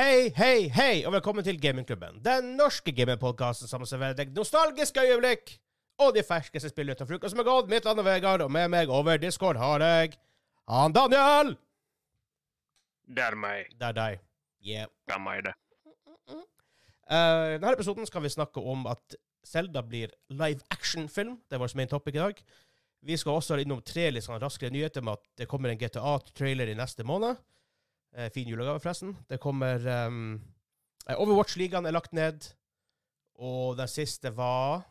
Hei, hei, hei, og velkommen til Gamingklubben. Den norske gamingpodkasten som serverer deg nostalgiske øyeblikk og de ferskeste spillene til uka som er gått. Mitt navn er Vegard, og med meg over Discord har jeg han Daniel. Det er meg. Det er deg. Yeah. Det er meg, det. Uh, denne episoden skal vi snakke om at Zelda blir live action-film. Det er vår main topic i dag. Vi skal også innom tre litt sånn raskere nyheter med at det kommer en GTA-trailer i neste måned. Uh, fin julegave, forresten. Det kommer um, Overwatch-ligaen er lagt ned. Og den siste var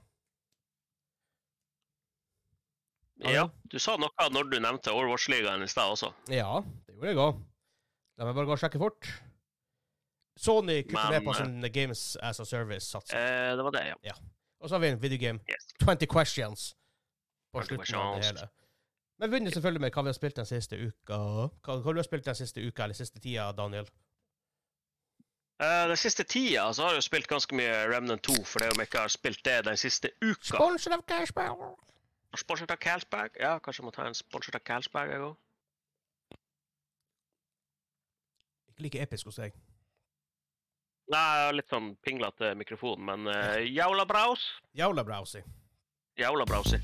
Ja, du sa noe når du nevnte Overwatch-ligaen i stad også. Ja, det gjorde jeg òg. La meg bare gå og sjekke fort. Sony kutter ned på sin Games as a Service-sats. Eh, det var det, ja. ja. Og så har vi en videogame. Yes. 20 questions på 20 slutten av det hele. Men begynner selvfølgelig med hva vi har spilt den siste uka. Hva, hva du har spilt den siste uka, eller siste tida, Daniel? Uh, den siste tida så har jeg jo spilt ganske mye Remnant 2, for det om jeg ikke har spilt det den siste uka. Sponsor of Cashbow. Sponsored av Carlsberg? Ja, kanskje jeg må ta en sponsored av Carlsberg jeg òg. Ikke like episk hos deg. Nei, jeg har litt sånn pinglete mikrofon, men uh, Jaula Braus. Jaula brausi. Jaula Brausi.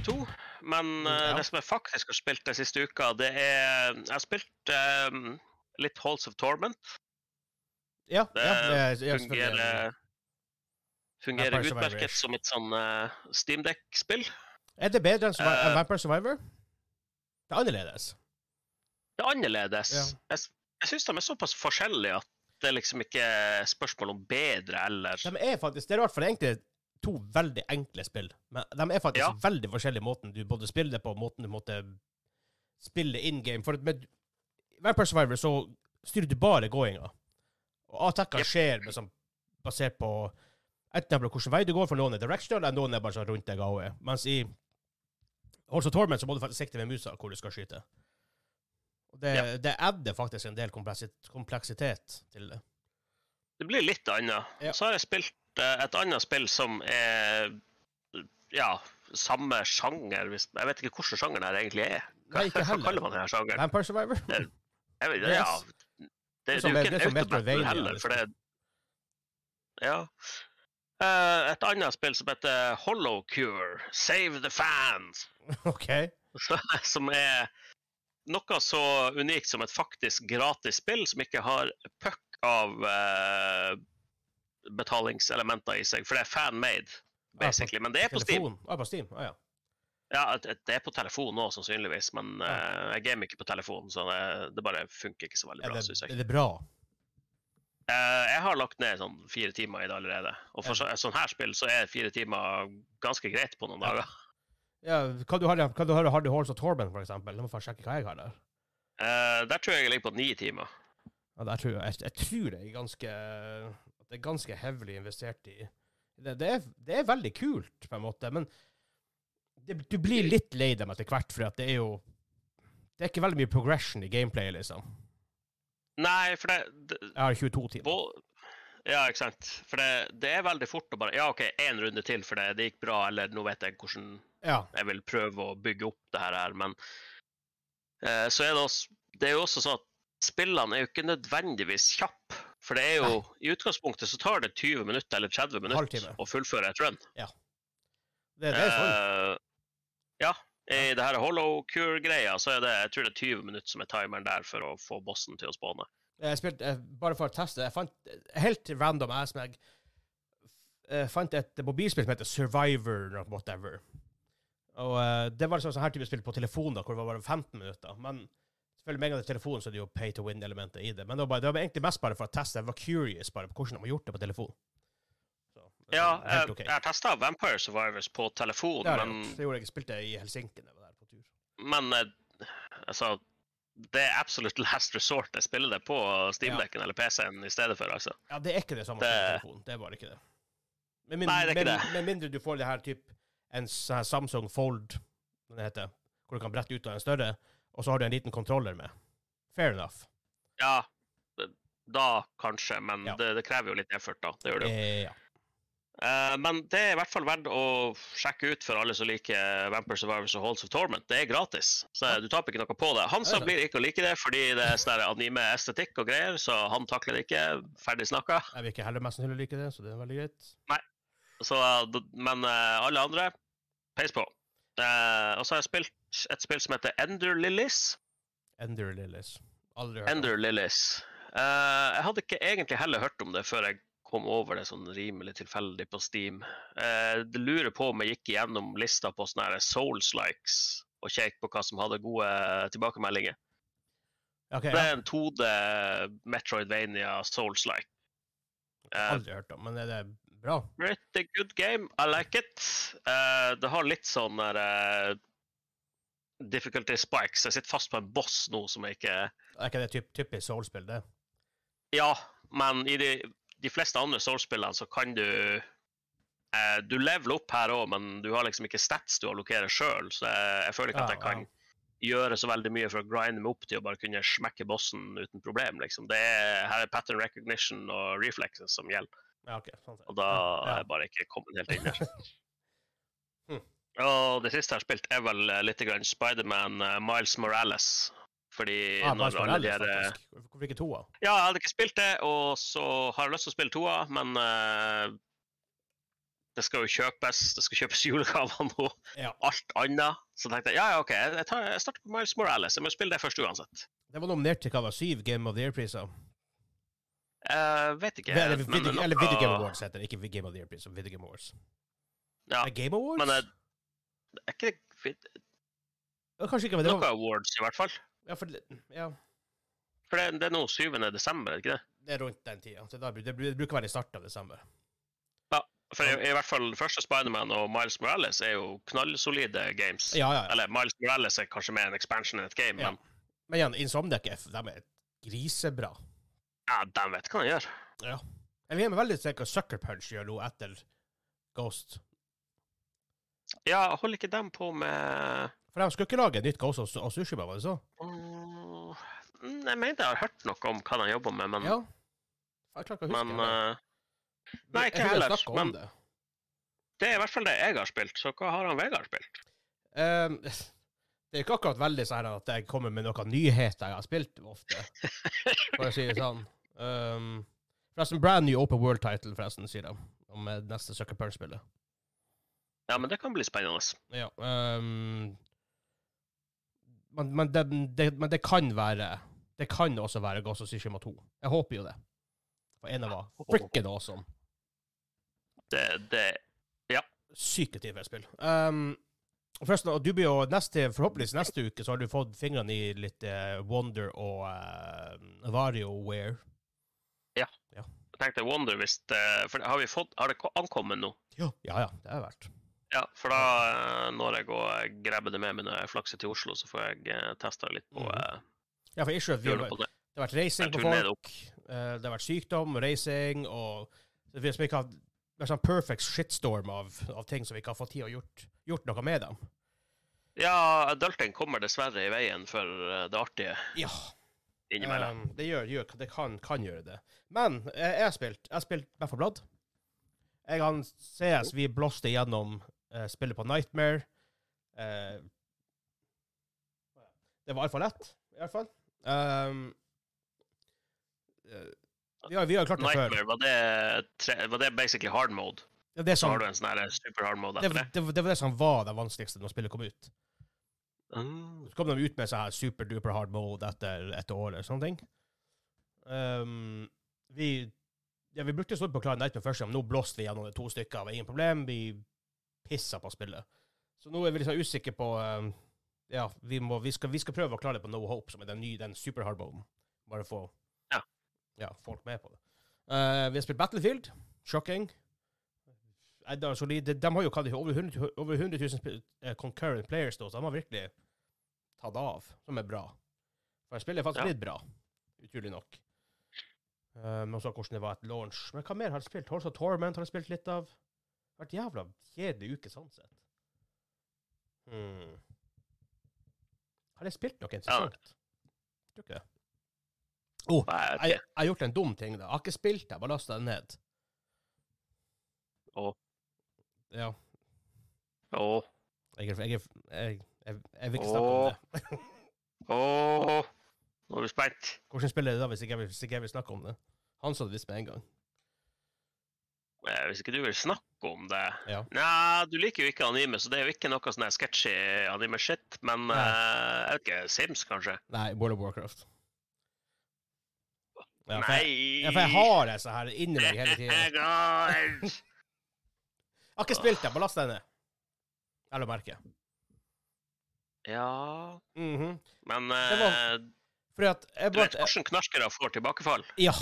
Mye 2. Men eh, Ja. det som jeg faktisk har spilt den siste uka, det er Jeg har spilt um, litt Halls of Torment. Ja, Det ja, det er, selvfølgelig. fungerer Fungerer utmerket som et sånn uh, Steamdeck-spill. Er det bedre enn Eh. Vampire Survivor? Det er annerledes. Det er annerledes. Ja. Jeg, jeg syns de er såpass forskjellige at det er liksom ikke spørsmål om bedre eller De er faktisk, Det er rart, for egentlig to veldig enkle spill. Men de er faktisk Ja. veldig forskjellige måten du både spiller det på, og måten du måtte spille in game. For med Vampire Survivor så styrer du bare gåinga. Og attacker skjer sånn, basert på enten hvilken vei du går, for noen er directional, eller noen er bare sånn rundt deg AOE. Mens i Also Torment så må du faktisk sikte med musa hvor du skal skyte. Og det, Ja. det adder faktisk en del kompleksitet til det. Det blir litt annet. Ja. Så har jeg spilt et annet spill som er ja, samme sjanger Jeg vet ikke hvilken sjanger det egentlig er. Hva, Nei, ikke hva kaller man denne sjangeren? Vampire Survivor? Jeg vet, Det ja, det, det det, er jo ikke en autobattle heller, liksom. for det Ja. Eh, et annet spill som heter Hollow Cure, Save the Fans. OK. Som er noe så unikt som et faktisk gratis spill som ikke har puck av eh, betalingselementer i seg, for det er fan-made, basically. Men det er på Steam. Ah, på Steam. Ah, ja. Ja, det er på telefon nå, sannsynligvis, men eh, jeg gamer ikke på telefon, så det, det bare funker ikke så veldig bra, syns jeg. er det bra? Eh, jeg har lagt ned sånn fire timer i det allerede, og for så, sånn her spill så er fire timer ganske greit på noen Ja. dager. Ja, kan du høre, kan du har, Hardy Halls og Torben, for eksempel? La må få sjekke hva jeg har der. Uh, der tror jeg jeg ligger på ni timer. Ja, der tror jeg, jeg, jeg tror det er ganske det er ganske hevlig investert i det, det, er, det er veldig kult, på en måte, men det, du blir litt lei dem etter hvert, for at det er jo Det er ikke veldig mye progression i gameplay, liksom. Nei, for det, Jeg har 22 timer. Ja, ikke sant. For det, det er veldig fort å bare Ja, OK, én runde til, for det, det gikk bra, eller nå vet jeg hvordan Ja. jeg vil prøve å bygge opp det her, her, men eh, så er det også Det er jo også sånn at spillene er jo ikke nødvendigvis kjappe. For det er jo I utgangspunktet så tar det 20 minutter eller 30 minutter å fullføre et run. Det, det er sånn. Uh, ja. I det her Hollow Cure-greia så er det jeg tror det er 20 minutter som er timeren der for å få bossen til å spåne. Jeg spilte, eh, bare for å teste, jeg fant eh, helt random ass meg Jeg fant et mobilspill som heter Survivor or whatever. Og uh, det var sånn, sånn her type spill på telefon, da, hvor det var bare 15 minutter. Men selvfølgelig med en gang det er telefon, så er det jo pay to win-elementet i det. Men det var, bare, det var egentlig mest bare for å teste. Jeg var curious bare på hvordan de har gjort det på telefon. Så, det Ja, jeg, ok. jeg testa Vampire Survivors på telefon, Det men. Det gjorde jeg. Jeg spilte i Helsinki da jeg var der på tur. Men eh, altså Det er absolutt last resort. Jeg spiller det på Steamdekken eller PC-en i stedet for, altså. Ja, det er ikke det samme som telefon. Det er bare ikke det. Med mindre, Nei, det er ikke med, det. med mindre du får det her typ en Samsung Fold, det heter, hvor du kan brette ut av en større, og så har du en liten kontroller med. Fair enough. Ja. Da kanskje, men Ja. det, det krever jo litt effort, da. Det gjør det jo. Eh, ja. Eh, men det er i hvert fall verdt å sjekke ut for alle som liker Vampire Survivors og Halls of Torment. Det er gratis, så du taper ikke noe på det. Hansa som blir ikke å like det fordi det er sånn anime-estetikk og greier, så han takler det ikke. Ferdig snakka. Jeg vil ikke heller mest sannsynlig like det, så det er veldig greit. Så, eh, men eh, alle andre, peis på. Eh, og så har jeg spilt et spill som heter Ender Lilies. Ender Lilies. Aldri hørt. Ender Lilies. Uh, jeg hadde ikke egentlig heller hørt om det før jeg kom over det sånn rimelig tilfeldig på Steam. Uh, det lurer på om jeg gikk gjennom lista på sånne her Souls-likes og kjekk på hva som hadde gode tilbakemeldinger. Okay, Det ja. er en 2D Metroidvania Souls-like. eh, Aldri hørt om, men er det bra? Pretty good game. I like it. Uh, det har litt sånn der eh, difficulty spikes. Jeg sitter fast på en boss nå som jeg ikke Er ikke det typ, typisk soul-spill, det? Ja, men i de, de fleste andre soulspillene så kan du eh, Du leveler opp her òg, men du har liksom ikke stats du allokerer sjøl, så jeg, jeg føler ikke at jeg kan gjøre så veldig mye for å grinde meg opp til å bare kunne smekke bossen uten problem. liksom. Det er, her er pattern recognition og reflexes som gjelder, Ja, ok. Sånn og da Ja, er jeg bare ikke kommet helt inn der. Hmm. Og det siste jeg har spilt, er vel eh, litt Spiderman uh, Miles Morales. Fordi Ah, når alle de. Hvorfor ikke toa? Ja, jeg hadde ikke spilt det, og så har jeg lyst til å spille toa, men uh, det skal jo kjøpes. Det skal kjøpes julegaver nå. Ja. Alt annet. Så tenkte jeg ja, ja, OK, jeg, tar, jeg starter på Miles Morales. Jeg må spille det først uansett. Det var nominert til hva var syv Game of the Year-priser. Uh, vet ikke. Eller, men video, er eller Video Game Awards heter det, ikke Game of the Year-priser. Video Game Awards. Ja, Er Game Awards? men det er ikke det kanskje ikke, men det noe awards, i hvert fall. Ja, for ja, For det, det er nå 7. desember, ikke det? det er rundt den tida. Det, det bruker å være i starten av desember. Ja, For i, i hvert fall første Spiderman og Miles Morales er jo knallsolide games. Ja, ja, ja. Eller Miles Morales er kanskje mer en expansion enn et game, Ja. men Men igjen, Insomniac er de er grisebra. ja, de vet hva de gjør. Ja. Eller jeg meg veldig sikker på Sucker Punch gjør noe etter Ghost. Ja, holder ikke dem på med For de skulle ikke lage nytt Ghost av Tsushima, var det så? Mm, Jeg mener jeg har hørt noe om hva de jobber med, men, Ja. Jeg klarer ikke å huske men eh, Nei, ikke heller. Men det. det er i hvert fall det jeg har spilt, så hva har han Vegard spilt? Um, det er ikke akkurat veldig sånn at jeg kommer med noen nyheter jeg har spilt ofte, for å si det sånn. Um, forresten, brand new open world title, forresten, sier de, om eh, neste Sucker Punch-spillet. Ja, men det kan bli spennende. Ja. Um, men, men, det, det, men det kan være Det kan også være Ghost of Tsushima 2. Jeg håper jo det. For av var frikken awesome. Det, det Sykt tidlig spill. Um, forresten, og du blir jo neste, forhåpentligvis neste uke så har du fått fingrene i litt uh, Wonder og uh, WarioWare. Jeg tenkte Wonder hvis det, For har vi fått Har det ankommet nå? Ja. ja, ja, det er verdt. Ja, for da eh, når jeg og grabber det med meg når jeg flakser til Oslo, så får jeg uh, testa litt på mm. eh, Ja, for ikke at vi det. det har vært racing på folk, eh, det har vært sykdom, racing, og det ikke har vært sånn perfect shitstorm av, av ting som vi ikke har fått tid å gjort, gjort noe med dem. Ja, adulting kommer dessverre i veien for eh, det artige Ja. Um, det gjør, gjør det kan, kan gjøre det. Men eh, jeg har spilt Jeg har spilt Back 4 Blood. Jeg og CS vi blåste gjennom uh, spillet på Nightmare. Uh, det var altfor lett, i hvert fall. Um, eh, vi, har, vi har klart det før. Nightmare, var det, tre, var det basically hard mode? Det, som, Så har du en sånn super hard mode det, etter det? det, det var det som var det vanskeligste når spillet kom ut. Mm. Så kom de ut med sånn her super duper hard mode etter et år eller sånne ting. Um, vi, ja, vi brukte stort på å klare Nightmare første gang. Nå blåste vi gjennom det to stykker. Det var ingen problem. Vi pissa på spillet. Så nå er vi sånn usikre på um, Ja, vi, må, vi, skal, vi skal prøve å klare det på No Hope, som er den nye, den super hard. Bare få Ja. ja, folk med på det. Uh, vi har spilt Battlefield. Shocking. Eh, er solid. De, de har jo kallet over 100, 000 over 100 000 sp- eh, concurrent players, da, så de har virkelig tatt av, som er bra. For spillet er faktisk Ja. litt bra, utrolig nok. Um, og så hvordan det var et launch. Men hva mer har jeg spilt? Horse of Torment har jeg spilt litt av. Vært jævla kjedelig uke sånn sett. Hmm. Har jeg spilt noe interessant? Tror ikke det. Oh, jeg Jeg, har gjort en dum ting, da. Jeg har ikke spilt det, jeg bare lasta det ned. Å. Ja. Jeg, er- jeg, jeg, jeg, jeg vil ikke snakke om det. åh, nå er du spent. Hvordan spiller det da, hvis ikke jeg vil snakke om det? Han sa det visst med en gang. Eh, Hvis ikke du vil snakke om det Ja. Nei, du liker jo ikke anime, så det er jo ikke noe sånn sketchy anime-shit. Men eh, jeg vet ikke, Sims, kanskje? Nei, World of Warcraft. Ja, for jeg, Nei! ja, for jeg har det så her inni meg hele tiden. tiden. Jeg har ikke spilt det, bare last det ned. Eller merke. ja Mhm. Men uh, Fordi at jeg bare hvordan knarkere får tilbakefall? Ja.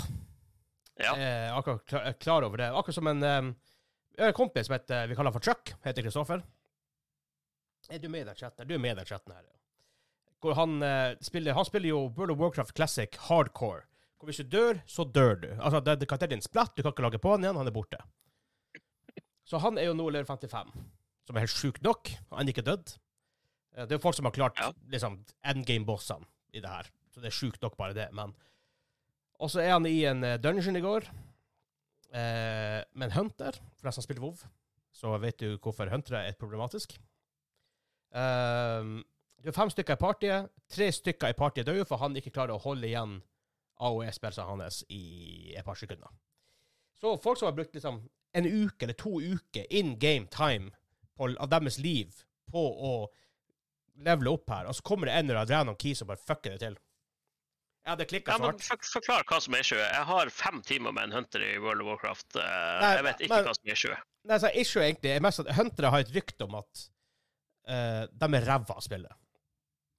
Ja. Jeg er akkurat klar, er klar over det. Akkurat som en, en kompis som heter, vi kaller han for Chuck, heter Kristoffer. Er du med i den chatten? Du er med i den chatten her. Hvor han, eh, spiller, han spiller jo World of Warcraft Classic Hardcore. Hvor hvis du dør, så dør du. Altså, det, det kan til din splatt, du kan ikke lage på han igjen, han er borte. Så han er jo nå lever 55, som er helt sjukt nok. Han er ikke dødd. Eh, Det er jo folk som har klart liksom, endgame-bossene i det her. Så det er sjukt nok bare det, men Og så er han i en eh, dungeon i går eh, med en hunter, for deg som spiller WoW. Så vet du hvorfor huntere er problematisk. Eh, du er fem stykker i partiet. Tre stykker i partiet dør for han ikke klarer å holde igjen AOE-spillene hans i et par sekunder. Så folk som har brukt liksom en uke eller to uker in game time på, av deres liv på å levele opp her, og så kommer det en eller annen random key som bare fucker det til. Jeg det klikka Ja, så hardt. for, Forklar hva som er issue. Jeg har fem timer med en hunter i World of Warcraft. eh, Nei, jeg vet ikke men- hva som er issue. Nei, så issue egentlig er mest at huntere har et rykte om at uh, de er ræva av spillet.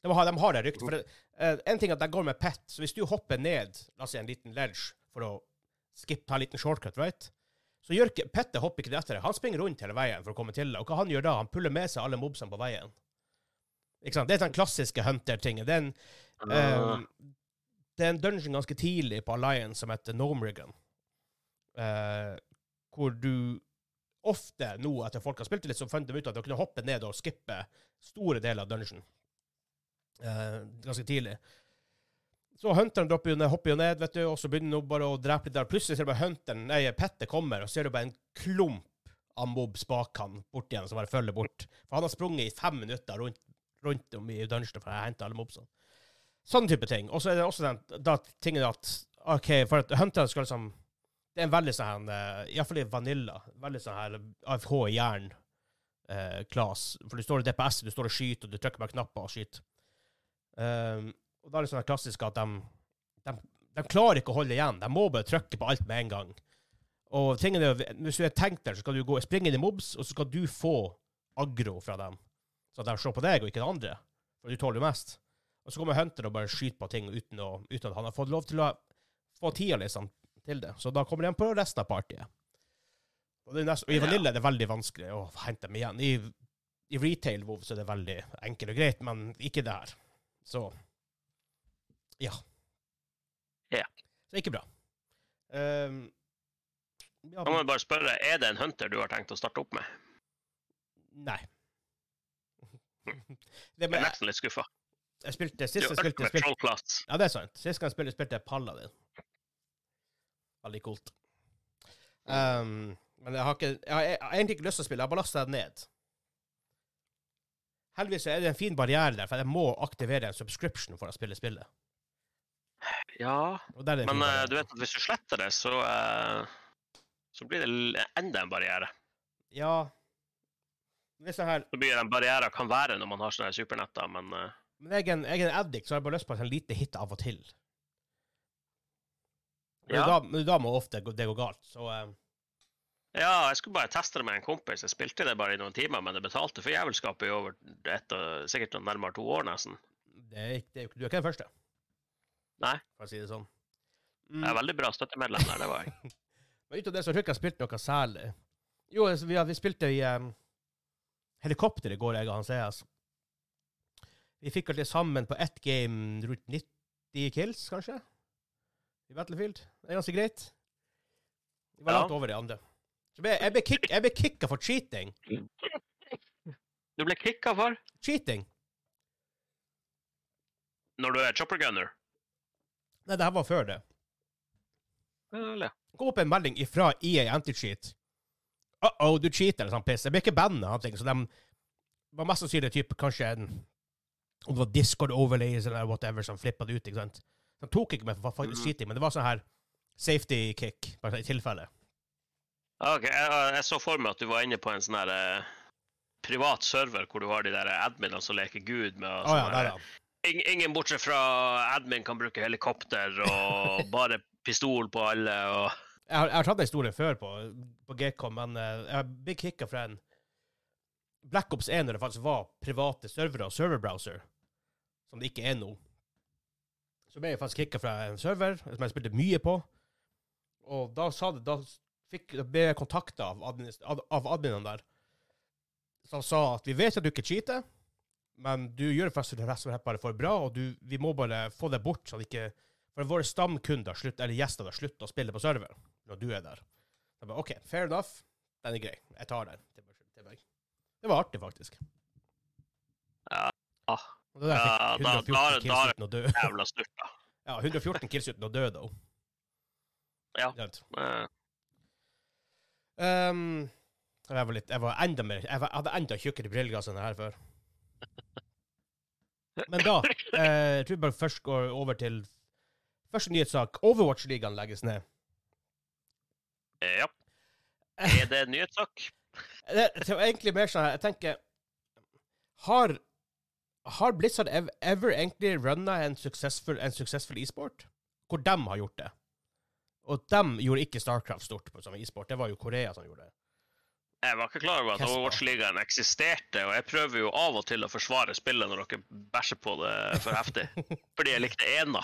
De har, de har det ryktet. For det, uh, en ting er at de går med pet, så hvis du hopper ned la oss si en liten ledge for å skip, ta en liten shortcut, right? så gjør ikke Petter hopper ikke etter deg. Han springer rundt hele veien for å komme til deg. Og hva han gjør da? Han puller med seg alle mobsene på veien. Ikke sant? Det er den klassiske hunter-tingen. Det er en Ah. Det er en dungeon ganske tidlig på Alliance som heter Gnomrigan. eh, hvor du ofte nå, etter folk har spilt det litt, så fant de ut at de kunne hoppe ned og skippe store deler av dungeon. eh, ganske tidlig. Så hunteren dropper jo ned, hopper jo ned, vet du, og så begynner han bare å drepe litt der. Plutselig ser du bare hunteren, nei, pettet kommer, og så ser du bare en klump av mobs bak han bort igjen, som bare følger bort. For han har sprunget i fem minutter rundt, rundt om i dungeon for å hente alle mobsene. Sånn type ting. Og så er det også den da, tingen at OK, for at Hunter skal liksom Det er en veldig sånn her Iallfall i Vanilla. Veldig sånn her AFH i jern uh, class. For du står i DPS, du står og skyter, og du trykker bare knapper og skyter. Um, og da er det sånn klassisk at de, de, de klarer ikke å holde igjen. De må bare trykke på alt med en gang. Og tingene, hvis du er tenkt der, så skal du gå, springe inn i mobs, og så skal du få aggro fra dem. Så de ser på deg, og ikke den andre. For du tåler jo mest. Og så kommer Hunter og bare skyter på ting uten, å, uten at han har fått lov til å få tida liksom, til det. Så da kommer de på resten av partiet. Og, nest, og I Vanilla er det veldig vanskelig å hente dem igjen. I, i retail WoW så er det veldig enkelt og greit, men ikke det her. Så ja. Ja. Så ikke bra. Um, ja, må jeg bare spørre, er det en hunter du har tenkt å starte opp med? nei. Det Jeg er nesten litt skuffa. Jeg spilte, sist jeg spilte, spilte Ja, det er sant. Sist gang jeg spilte, spilte jeg Paladin. Veldig kult. Um, men jeg har, ikke, jeg, har, jeg har egentlig ikke lyst til å spille, jeg har bare lastet det ned. Heldigvis er det en fin barriere der, for jeg må aktivere en subscription for å spille spillet. Ja, men eh, du vet at hvis du sletter det, så, uh, så blir det enda en barriere. Ja Hvis det her Så blir det en barriere kan være når man har sånne supernetter, men eh, Men jeg er en, jeg er en addict, så har jeg bare lyst på en sånn lite hit av og til. Men Ja. da, men da må ofte det gå galt. Så eh, Ja, jeg skulle bare teste det med en kompis. Jeg spilte det bare i noen timer, men det betalte for jævelskapet i over et, sikkert nærmere to år, nesten. det er, ikke- det er, du er ikke den første. Nei. For å si det sånn. Mm. Jeg er veldig bra støttemedlem der, det var jeg. Men utover det så tror jeg ikke jeg har spilt noe særlig. Jo, altså, vi, vi spilte i um, helikopter i går, jeg og han CS. Vi fikk vel det sammen på ett game rundt 90 kills, kanskje? I Battlefield. Det er ganske greit. Vi var Ja. langt over de andre. Så ble, jeg ble, kick, jeg ble kicka for cheating. Du ble kicka for Cheating? når du er chopper gunner. Nei, det her var før det. Eller? Kom opp en melding ifra EA Anti-Cheat. Uh-oh, du cheater, eller sånn piss. Jeg ble ikke banna, så de var mest sannsynlig typ kanskje en Om det var Discord overlays eller whatever som flippa det ut, ikke sant. De tok ikke meg for faktisk Mhm. cheating, men det var sånn her safety kick, bare i tilfelle. Ok, jeg, jeg så for meg at du var inne på en sånn her eh, privat server hvor du har de der adminene som leker gud med og ja, sånn der, her, ja. In, Ingen bortsett fra admin kan bruke helikopter og bare pistol på alle og Jeg har, jeg har tatt den historien før på, på GCOM, men eh, jeg blir kicka fra en Black Ops 1 når det faktisk var private servere og serverbrowser, som det ikke er nå. Så ble jeg faktisk kicka fra en server som jeg spilte mye på, og da sa det, da, fikk, da ble jeg kontakta av, administ- av, adminene der, som sa at vi vet at du ikke cheater, men du gjør faktisk bare for bra, og du, vi må bare få det bort, så det ikke For våre stamkunder slutt, eller gjester slutter å spille på server når du er der. Jeg bare, OK, fair enough. Den er grei. Jeg tar den til meg. Til meg. Det var artig, faktisk. Ja. Og det der fikk da- 114 da- kills da- uten å dø. jævla styrta. Ja, 114 kills uten å dø, da. Ja. Um, jeg var litt Jeg var enda mer Jeg var, hadde enda tjukkere brilleglass enn det her før. Men da eh, Jeg tror vi bare først går over til første nyhetssak. Overwatch-ligaen legges ned. ja. Er det en nyhetssak? Det, det var egentlig mer sånn Jeg tenker Har har Blizzard ever, ever egentlig runna en suksessfull, e-sport? e-sport? Hvor de har gjort det. Og de gjorde ikke Starcraft stort på som e-sport. Det var jo Korea som gjorde det. Jeg var ikke klar over at Overwatch-ligaen eksisterte, og jeg prøver jo av og til å forsvare spillet når dere bæsjer på det for heftig. Fordi jeg likte ena.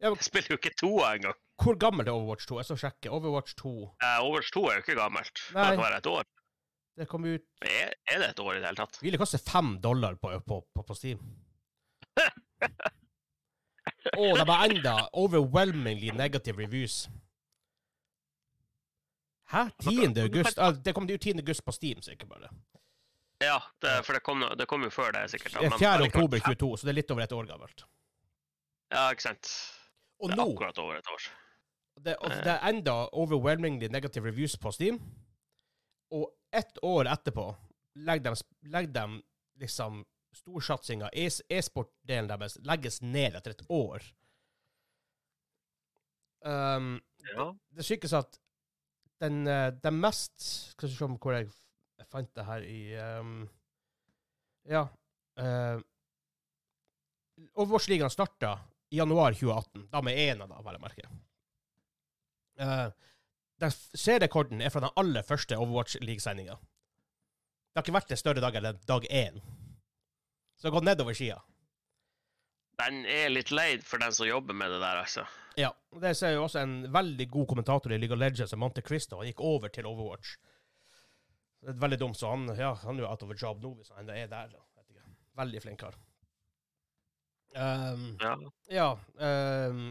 Jeg spiller jo ikke toa engang. hvor gammel er Overwatch 2? Jeg skal sjekke. Overwatch 2 eh, Overwatch 2 er jo ikke gammelt. Det kan være et år. Det kom ut Er, er det et år i det hele tatt? Ville koste fem dollar på, på, på, på Steam. Og det var enda overwhelmingly negative reviews. Hæ? 10. august? Ah, det kom ut 10. august på Steam, sikkert bare. Ja, det, for det kom, det kom jo før det, sikkert. Det er men 4. oktober 22, så det er litt over et år gammelt. Ja, ikke sant. Og Det er nå akkurat over et år. det, det er enda overwhelmingly negative reviews på Steam. Og ett år etterpå legger de, legger de liksom storsatsinga, e- e-sport-delen deres, legges ned etter et år. Um, Ja. det sykes at den, eh, den mest Skal vi se hvor jeg, fant det her i um, Ja. Uh, Overwatch-ligaen starta i januar 2018. Da med av dem, vel å merke. Uh, den serierekorden er fra den aller første Overwatch-league-sendinga. Det har ikke vært en større dag enn dag én. Så det har gått nedover skia. Den er litt leid for den som jobber med det der, altså. Ja. Det ser jo også en veldig god kommentator i League of Legends, som Monte Cristo. Han gikk over til Overwatch. Det er veldig dumt, så han, ja, han er jo out of a job nå, hvis han ennå er der. Vet ikke. Veldig flink kar. Um, Ja. ja. ehm,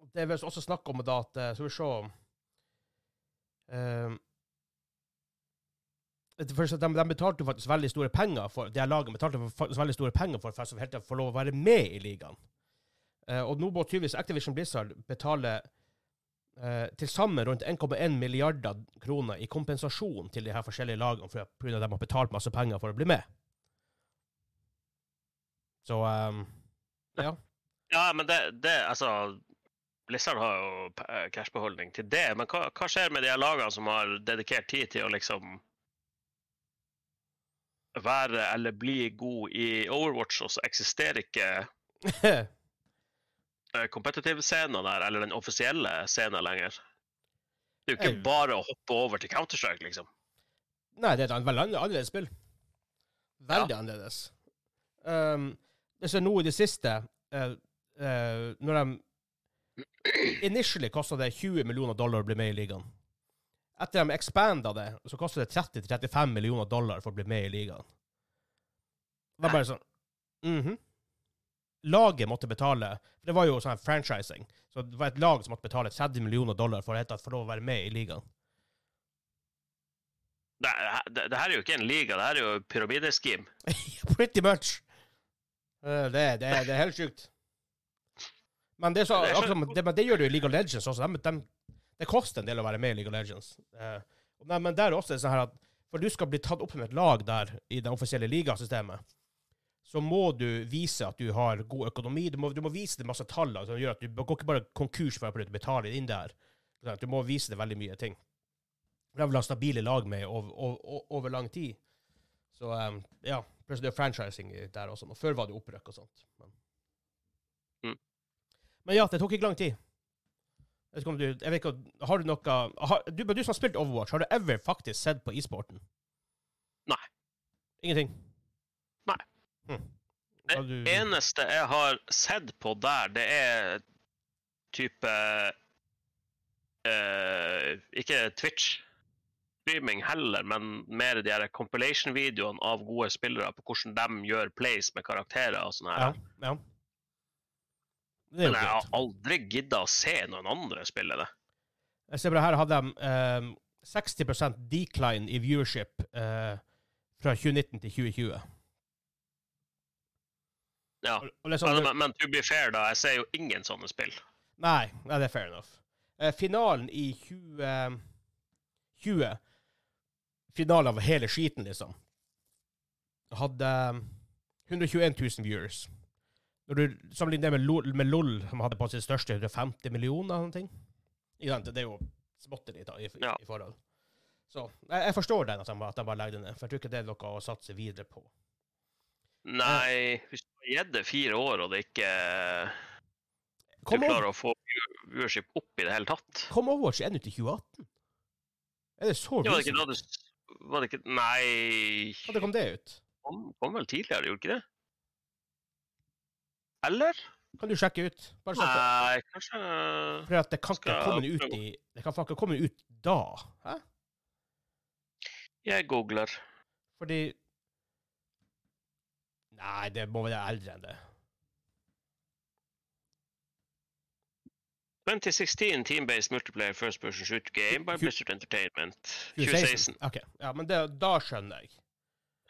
det er vel også snakk om da at eh, Skal vi se um, det de, de betalte faktisk veldig store penger for det laget betalte faktisk veldig store penger for, for å helt få lov å være med i ligaen. Uh, og nå må tydeligvis Activision Blizzard betale uh, til sammen rundt 1,1 milliarder kroner i kompensasjon til de her forskjellige lagene for at de har betalt masse penger for å bli med. Så um, ja. Ja, men det, det Altså, Blizzard har jo eh, cashbeholdning til det, men hva, hva skjer med de lagene som har dedikert tid til å liksom være eller bli god i Overwatch, og så eksisterer ikke eh, competitive-scenen der, eller den offisielle scenen lenger? Det er jo ikke bare å hoppe over til Counter-Strike, liksom. Nei, det er et veldig annerledes spill. Veldig annerledes. Um, det som nå i det siste uh, uh, Når de Initially kosta det 20 millioner dollar å bli med i ligaen. Etter de expanda det, så kosta det 30-35 millioner dollar for å bli med i ligaen. Det var bare sånn mhm. Laget måtte betale For det var jo sånn franchising. Så det var et lag som måtte betale 30 millioner dollar for å få lov å være med i ligaen. Det, det, det her er jo ikke en liga, det her er jo pyramideskim. Pretty much. Eh, Det, det, det er helt sjukt. Men det, så, Det akkurat det, men det gjør du i League of Legends også. De, de, det koster en del å være med i League of Legends. Eh, men der er også sånn her at for du skal bli tatt opp med et lag der i det offisielle ligasystemet, så må du vise at du har god økonomi. Du må, du må vise det masse tall som gjør at du går ikke bare konkurs for å betale inn der. Du må vise det veldig mye ting. De vil ha stabile lag med over, over, over lang tid. Så um, ja. Plutselig det er franchising der også. Og før var det opprykk og sånt. Men. Men ja, det tok ikke lang tid. Jeg vet ikke om du, jeg vet ikke, har du noe har, du, du som har spilt Overwatch, har du ever faktisk sett på e-sporten? Nei. Ingenting? Nei. Hm. Det du- eneste jeg har sett på der, det er type eh, Ikke Twitch-streaming heller, men mer de her compilation-videoene av gode spillere på hvordan de gjør plays med karakterer og sånn her. Ja. ja. Men jeg har aldri gidda å se noen andre spille det. Jeg ser bare her hadde de um, 60% decline i viewership uh, fra 2019 til 2020. Ja. Og, og liksom, Men, men, to be fair, da, jeg ser jo ingen sånne spill. Nei, nei, det er fair enough. Uh, finalen i 2020 Finalen av hele skiten, liksom. Hadde um, 121 000 viewers. Når du sammenligner det med LOL, med LOL, som hadde på sitt største 150 millioner eller noe. ting. Det er jo småtteri i, i, Ja. i forhold. Så jeg, jeg forstår den, at de, at de bare legger det ned. For jeg tror ikke det er noe å satse videre på. Nei, hvis du har gitt det fire år, og det ikke du klarer å få view- viewership opp i det hele tatt kom Overwatch ennå til 2018? Er det så ja, Var det ikke Nei Hadde kom det ut? kom, kom vel tidligere, gjorde ikke det? Eller? Kan du sjekke ut? Bare sånn Nei, kanskje For at det kan ikke komme ut prøve. i Det kan ikke komme ut da. Hæ? Jeg googler. Fordi Nei, det må være eldre enn det. 2016 team-based multiplayer first person shoot game by Blizzard Entertainment. 2016. 2016. OK. Ja, men det, da skjønner jeg.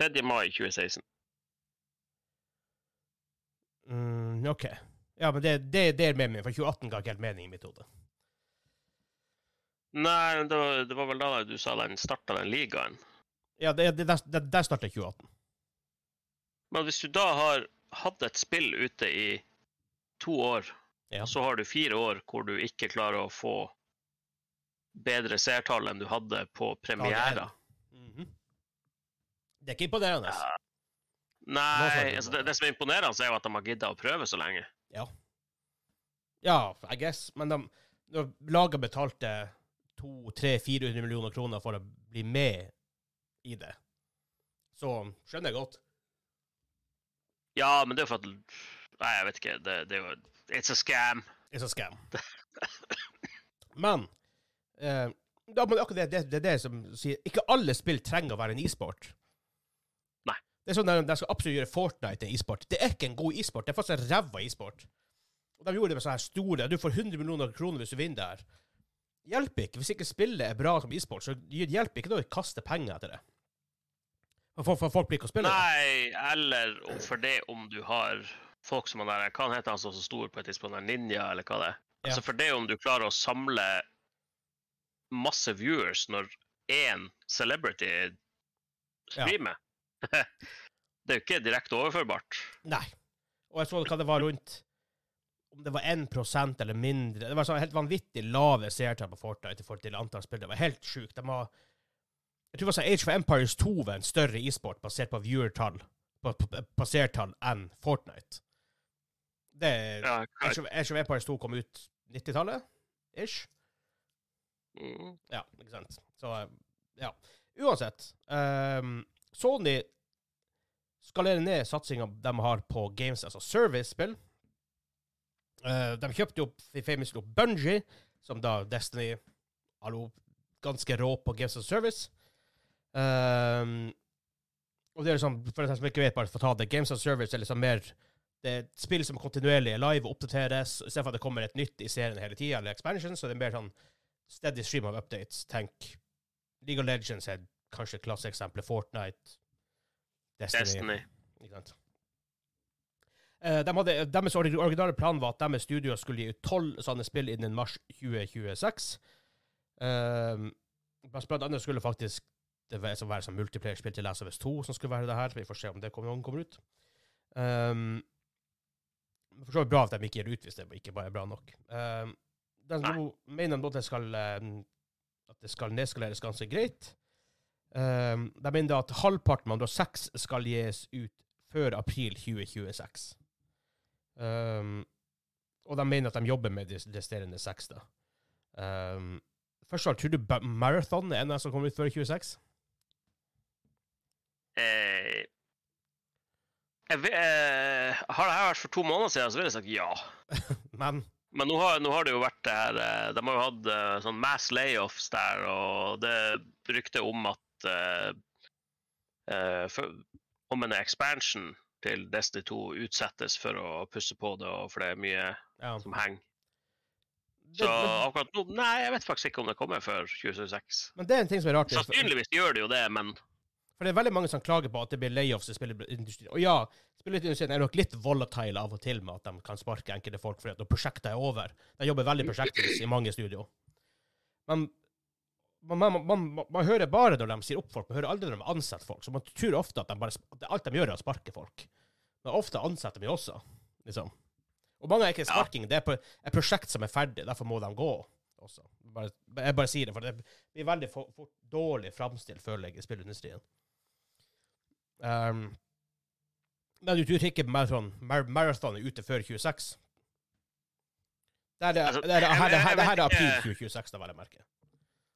3. mai 2016. Mm, OK. Ja, men det, det, det er med meg, for 2018 ga ikke helt mening i mitt hode. Nei, det var, det var vel da du sa den starta den ligaen. Ja, det, det, der, der, starta 2018. Men hvis du da har hatt et spill ute i to år, Ja. så har du fire år hvor du ikke klarer å få bedre seertall enn du hadde på premiera. Mhm. Det er ikke imponerende. Ja. Nei, altså det. det, som er imponerende, er jo at de har gidda å prøve så lenge. Ja, I guess. Men de, når laget betalte 200-400 millioner kroner for å bli med i det, så skjønner jeg godt. Ja, men det er jo for at Nei, jeg vet ikke. Det, det er jo It's a scam. It's a scam. Men eh, da, men akkurat det, det, det er det som sier Ikke alle spill trenger å være en e-sport. Det er sånn der, De skal absolutt gjøre Fortnite til e-sport. Det er ikke en god e-sport. Det er faktisk en ræva e-sport. Og De gjorde det med sånne her store Du får 100 millioner kroner hvis du vinner der. Hjelper ikke. Hvis ikke spillet er bra som e-sport, så hjelper ikke det å kaste penger etter det. For, for, folk blir ikke å spille det. Nei, eller for det om du har folk som han der Hva heter han som er så stor på et tidspunkt? Ninja, eller hva det er? Ja. Altså For det om du klarer å samle masse viewers når én celebrity Ja. Det er jo ikke direkte overførbart. Nei. Og jeg så hva det var rundt Om det var 1% eller mindre Det var sånn helt vanvittig lave seertall på Fortnite i forhold til antall spillere. Det var helt sjukt. De var Jeg tror det var sånn Age of Empires 2 var en større e-sport basert på viewertall på, seertall enn Fortnite. Det Ja, Age, of, Age of Empires 2 kom ut 90-tallet? Ish? mm. Ja, ikke sant. Så ja. Uansett. ehm, Sony skalerer ned satsinga de har på games, altså service-spill. Uh, de kjøpte opp famous opp Bungie, som da Destiny Hallo, ganske rå på games as service. Ehm, og det er liksom, for dem som ikke vet, bare for å ta det, games as service er liksom mer det er et spill som kontinuerlig er live og oppdateres, istedenfor at det kommer et nytt i serien hele tida, eller expansion, så det er mer sånn steady stream of updates. Tenk League of Legends er kanskje klasseeksempelet. Fortnite, Destiny. Destiny. Eh, de hadde, deres originale plan var at deres studio skulle gi ut tolv sånne spill innen mars 2026. Um, blant annet skulle faktisk det være, være sånn multiplayer-spill til Last of Us 2 som skulle være det her. Vi får se om det kommer, kommer ut. Um, for så vidt bra at de ikke gir ut hvis det ikke bare er bra nok. Um, de mener de at det skal, um, at det skal nedskaleres ganske greit. Um, de mener at halvparten, av de seks, skal gis ut før april 2026. Um, og de mener at de jobber med de resterende seks. da. Um, først og fremst, tror du Marathon er en av dem som kommer ut før 26? Eh, jeg, vet, eh, har det her vært for to måneder siden, så ville jeg sagt ja. Men Men nå har, nå har det jo vært det her eh, De har jo hatt eh, sånn mass layoffs der, og det ryktet om at eh, eh, for, kommende expansion til Destiny 2 utsettes for å pusse på det, og for det er mye ja. som henger. Så akkurat nå Nei, jeg vet faktisk ikke om det kommer før 2026. men det er en ting som er rart. Sannsynligvis gjør det jo det, men For det er veldig mange som klager på at det blir layoffs i spillindustrien. Og ja, spillindustrien er nok litt volatile av og til med at de kan sparke enkelte folk fordi at prosjektet er over. De jobber veldig prosjektvis i mange studio. Men man, man, man, hører bare når de sier opp folk, man hører aldri når de ansetter folk. Så man tror ofte at, de bare, at alt de gjør, er å sparke folk. Men ofte ansetter de også, liksom. Og mange er ikke sparking, det er på et prosjekt som er ferdig, derfor må de gå også. Bare, jeg bare sier det, for det blir veldig for, for dårlig framstilt, føler jeg, i spillindustrien. Um, men du tror ikke Marathon, Mar Marathon er ute før 26? Det er, det, Altså, det er, her, det, her, her er april 2026, da, vel jeg merker.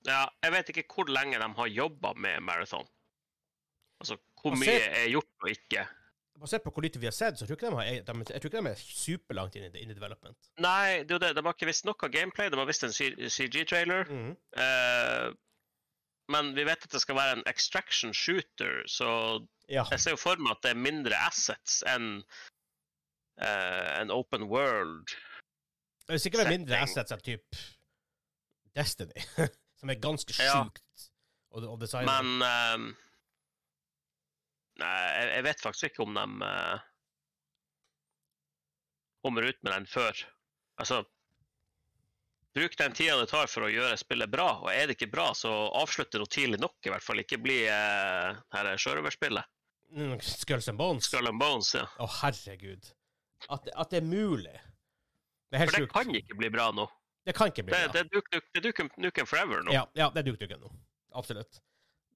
Ja, jeg vet ikke hvor lenge de har jobba med Marathon. Altså hvor mye er gjort og ikke. Basert på hvor lite vi har sett, så tror jeg ikke de, har, de, jeg tror ikke de er superlangt inn i, development. Nei, det er jo det. de har ikke visst noe gameplay. De har visst en CG-trailer. Mhm. Eh, men vi vet at det skal være en extraction shooter, så Ja. jeg ser jo for meg at det er mindre assets enn eh, en open world. Det er sikkert mindre assets enn type Destiny, som er ganske sjukt å, å designe. Men Nei, jeg, jeg vet faktisk ikke om de uh, kommer ut med den før. Altså Bruk den tida det tar for å gjøre spillet bra, og er det ikke bra, så avslutter noe tidlig nok, i hvert fall. Ikke bli uh, her sjørøverspillet. Mm, Skulls and Bones. Skull and Bones, ja. Å, herregud. At, at det er mulig. Det er helt For det sjukt. kan ikke bli bra nå. Det kan ikke bli Det, bra. det det er Duke, Nukem Forever nå. Ja, ja, det er dukdukken nå. Absolutt.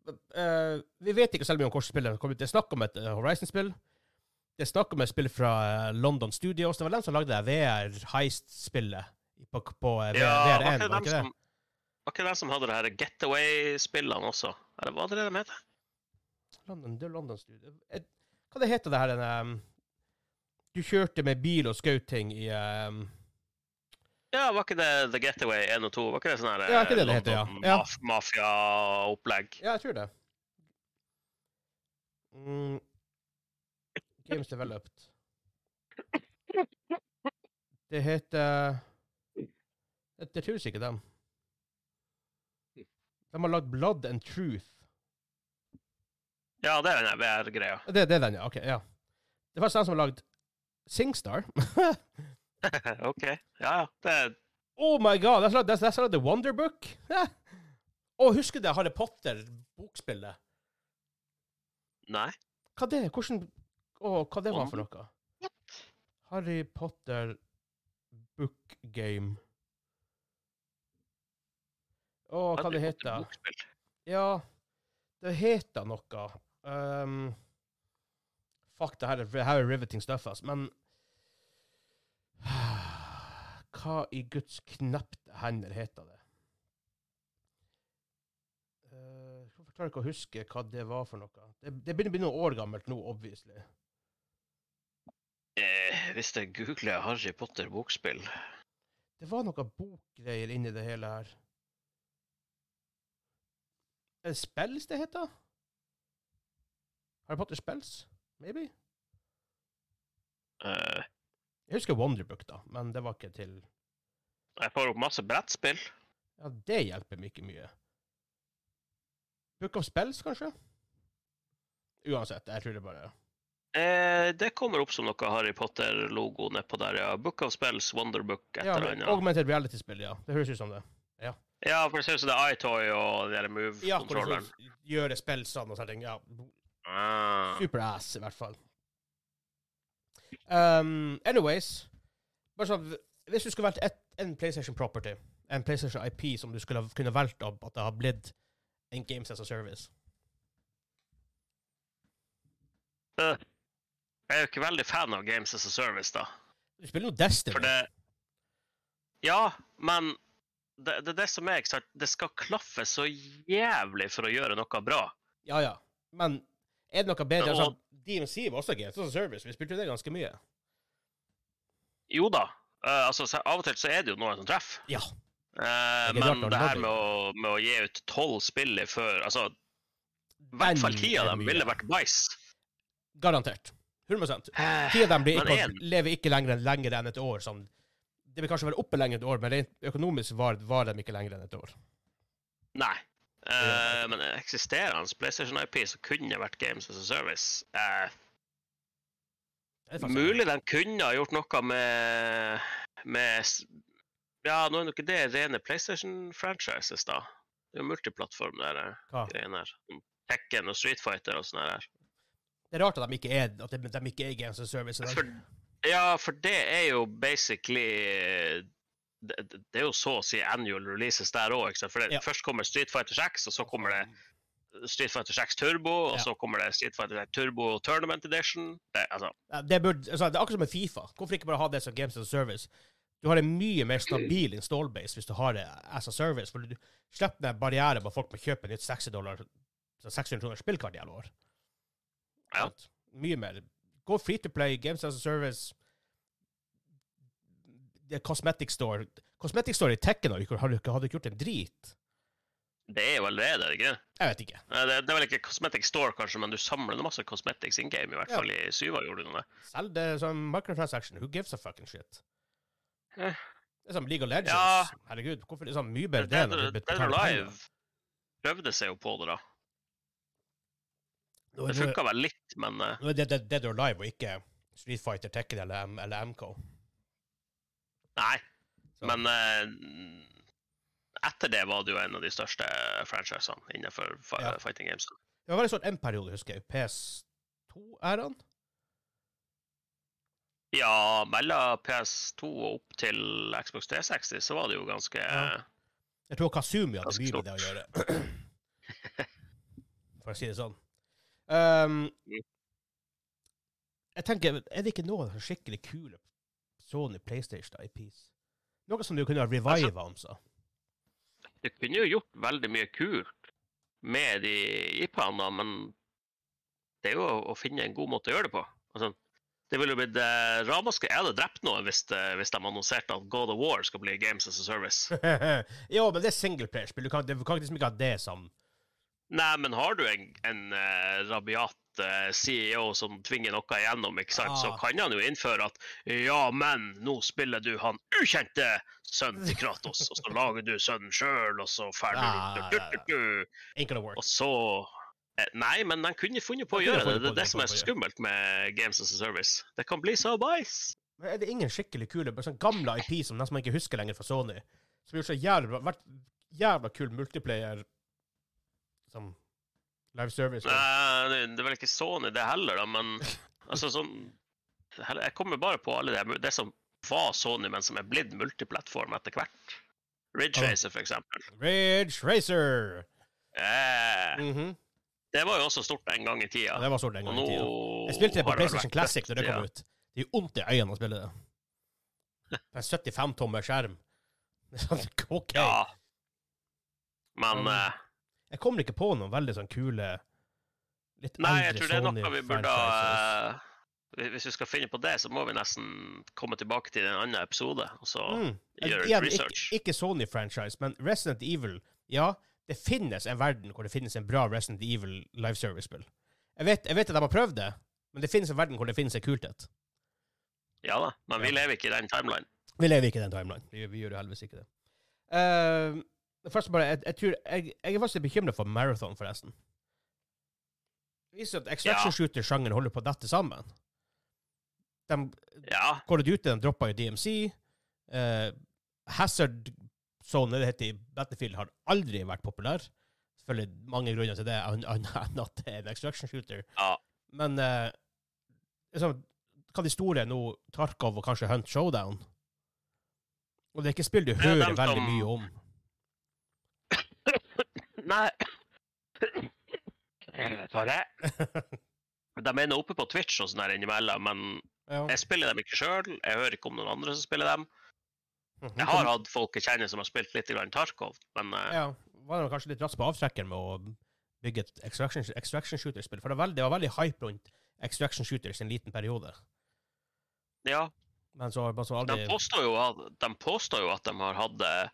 Uh, vi vet ikke selv om hvordan spillet kommer ut. Det er snakk om et eh, Horizon-spill. Det er snakk om et spill fra eh, London Studios. Det var dem som lagde det VR-heist-spillet på, på eh, Ja, VR1, var ikke, det? som, var ikke dem som hadde det her Getaway-spillene også? Eller var det de heter? London, det er London Studio. Hva det heter det her den, um, Du kjørte med bil og skjøt ting i ehm, Ja, var ikke det The Getaway 1 og 2? Var ikke det sånn Ja, ikke det det heter, ja. Ja. maf Mafia-opplegg? Ja, jeg tror det. Mm. Games Developed. Det heter Det, tror ikke dem. De har lagd Blood and Truth. Ja, det er den VR-greia. Det, det er den, ja. Ok, ja. Det var den som har lagd Singstar. OK. Ja, ja. Det er oh my god! Det er sånn- det er sånn The Wonder Book. Ja. Å, husker du Harry Potter-bokspillet? Nei. Hva det? Hvordan Å, hva det var for noe? Harry Potter book game. Å, hva det heter? det? Ja, det heter noe. Um, fuck, det her er, her er riveting stuff, ass. Men Hva i Guds knepte hender heter det? Uh, jeg klarer ikke å huske hva det var for noe. Det, det begynner å bli noen år gammelt nå, obviously. Eh, hvis jeg googler Harry Potter bokspill Det var noe bokgreier inni det hele her. Er det Spells det heter? Harry Potter Spells? Maybe? eh, Jeg husker Wonderbook, da, men det var ikke til Jeg får opp masse brettspill. Ja, det hjelper meg ikke mye. Book of Spells, kanskje? Uansett, jeg tror det bare Eh, det kommer opp som noe Harry Potter-logo nedpå der, ja. Book of Spells, Wonderbook, et Ja, eller annet. augmented reality-spill, ja. Det høres ut som det. Ja, for det ser ut som det er iToy og den der Ja, hvor du Move-kontrolleren. gjøre spillsene sånn og sånne ting. Ja, Ah. super ass, i hvert fall. Um, anyways sånn, Hvis du skulle valgt et, en PlayStation Property, en PlayStation IP som du skulle kunne valgt av at det har blitt en Games as a Service uh, Jeg er jo ikke veldig fan av Games as a Service, da. Du spiller jo Destiny. For det Ja, men det, det er det som er, ikke sant. Det skal klaffe så jævlig for å gjøre noe bra. Ja, ja. Men er det noe bedre? Og- Altså, DMC var også Games as Service. Vi spilte jo det ganske mye. Jo da. Uh, altså, av og til så er det jo noen som treffer. Ja. Uh, men det her med å, med å gi ut tolv spill før Altså, i hvert fall ti av dem ville vært bæsj. Garantert. 100 Eh, Ti av dem blir ikke, lever ikke lenger, lenger enn et år. Sånn. Det vil kanskje være oppe lenger enn et år, men rent økonomisk var, var de ikke lenger enn et år. Nei. Eh, men eksisterende PlayStation IP som kunne vært Games as a Service uh, Det Mulig de kunne ha gjort noe med, med Ja, nå er jo ikke det rene PlayStation-franchises, da. Det er jo multiplattform, Hva? greiene her. Tekken og Street Fighter og sånn her. Det er rart at de ikke er, at de, de ikke er Games as a Service. i dag. For, ja, for det er jo basically det, det er jo så å si annual releases der òg. Ja. først kommer Street Fighter 6, og så kommer det Street Fighter 6 Turbo, og Ja. så kommer det Street Fighter 6 Turbo Tournament Edition. Det, altså, Det, burde, altså, det er akkurat som med Fifa. Hvorfor ikke bare ha det som Games as a Service? Du har en mye mer stabil install-base hvis du har det as a service. For du slipper den barrieren på folk folk må kjøpe nytt 60 dollar, 600 kroner spillkart i alle år. Ja. Mye mer. Gå free to play, Games as a Service. Det er Cosmetic Store. Cosmetic Store i Tekken hadde ikke hadde ikke gjort en drit. det er allerede, er det ikke? Jeg vet ikke. Det, det er vel ikke Cosmetic Store, kanskje, men du samler masse cosmetics in game. I hvert Ja. fall i syva gjorde du noe. Selg det som microtransaction. Who gives a fucking shit? Eh. Det er som League of Legends. Ja. Herregud, hvorfor er det sånn mye bedre det enn å Live Alive prøvde seg jo på det, da. Det er- funka vel litt, men eh, Nå er det Dead, or Live og ikke Street Fighter, Tekken eller, eller MK. Nei. Så- Men eh, etter det var det jo en av de største franchisene innenfor Ja. fighting games. Det var veldig sånn en periode, husker jeg. PS2-æraen. Ja, mellom PS2 og opp til Xbox 360 så var det jo ganske Ja. Jeg tror Kazumi hadde mye med det å gjøre. For å si det sånn. Um, Mm. jeg tenker, er det ikke noen skikkelig kule Sony PlayStation i peace. Noe som du kunne ha reviva om, så. Du kunne jo gjort veldig mye kult med de IP-ene, men det er jo å, finne en god måte å gjøre det på. Altså, det ville jo blitt eh, ramaskrik. Jeg hadde drept noen hvis, eh, hvis de annonserte at God of War skal bli Games as a Service. jo, men det er singleplayerspill. Du kan, du kan liksom ikke ha det som Nei, men har du en, en uh, rabiat CEO som tvinger noe igjennom, ikke sant, så Ah. kan han jo innføre at ja, men nå spiller du han ukjente sønnen til Kratos, og så lager du sønnen sjøl, og så ferdig Ah, du, du, du, du. Og så eh, Nei, men de kunne funnet på å gjøre det. Det er det, som er så skummelt med Games as a Service. Det kan bli så bæsj. Men er det ingen skikkelig kule, bare sånn gamle IP som nesten man ikke husker lenger fra Sony, som gjort så jævla, vært jævla kul multiplayer som live service? Nei, det det er vel ikke Sony det heller, da, men altså sånn Jeg kommer bare på alle det, det som var Sony, men som er blitt multiplattform etter hvert. Ridge Racer, for eksempel. Ridge Racer! Eh, -hmm. det var jo også stort en gang i tida. Det var stort en gang i tida. Jeg spilte det på PlayStation Classic da det kom ut. Det jo vondt i øynene å spille det. En 75-tommer skjerm. Det er sånn, OK. Ja. Men mm. eh, Jeg kommer ikke på noen veldig sånn kule Litt Nei, jeg tror det er noe vi burde eh, Hvis vi skal finne på det, så må vi nesten komme tilbake til en annen episode. Og så Mm. gjøre Igjen, litt research. Ikke, ikke Sony-franchise, men Resident Evil. Ja, det finnes en verden hvor det finnes en bra Resident Evil live service-spill. Jeg vet, jeg vet at de har prøvd det, men det finnes en verden hvor det finnes en kulthet. Ja da, men vi Ja. lever ikke i den timeline. Vi lever ikke i den timeline. Vi, vi gjør jo heldigvis ikke det. Uh, først bare, jeg, jeg, tror, jeg, jeg er faktisk bekymra for Marathon, forresten. Det viser at extraction shooter-sjangeren holder på å dette sammen. De, Ja. Call of Duty de droppa jo DMC. eh, Hazard Zone, det heter i Battlefield, har aldri vært populær. Selvfølgelig mange grunner til det, annet enn at det er en extraction shooter. ja. Men eh, liksom, hva de store nå, Tarkov og kanskje Hunt Showdown Og det er ikke spill du er hører dem veldig mye om. Nei Tar det. De er oppe på Twitch og sånn her innimellom, men Ja. jeg spiller dem ikke sjøl. Jeg hører ikke om noen andre som spiller dem. Jeg har hatt folk jeg kjenner som har spilt litt grann Tarkov, men eh, ja, var det kanskje litt raskt på avtrekkeren med å bygge et extraction, extraction shooter-spill. For det var, veldig, det var veldig hype rundt extraction shooters i en liten periode. ja. Men så så De påstår, jo at, de påstår jo at de har hatt det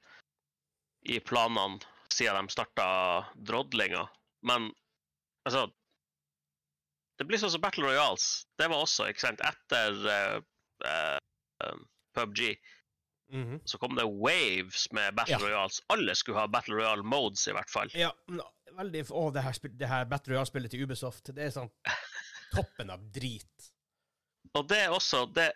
i planene siden de starta drodlinga, men altså Det blir sånn som Battle Royals. Det var også, ikke sant, etter uh, uh, PubG Mhm. så kom det waves med Battle Ja. Royals. Alle skulle ha Battle Royale modes, i hvert fall. Ja, veldig Å, det her, det her Battle Royale-spillet til Ubisoft, det er sånn toppen av drit. Og det er også det,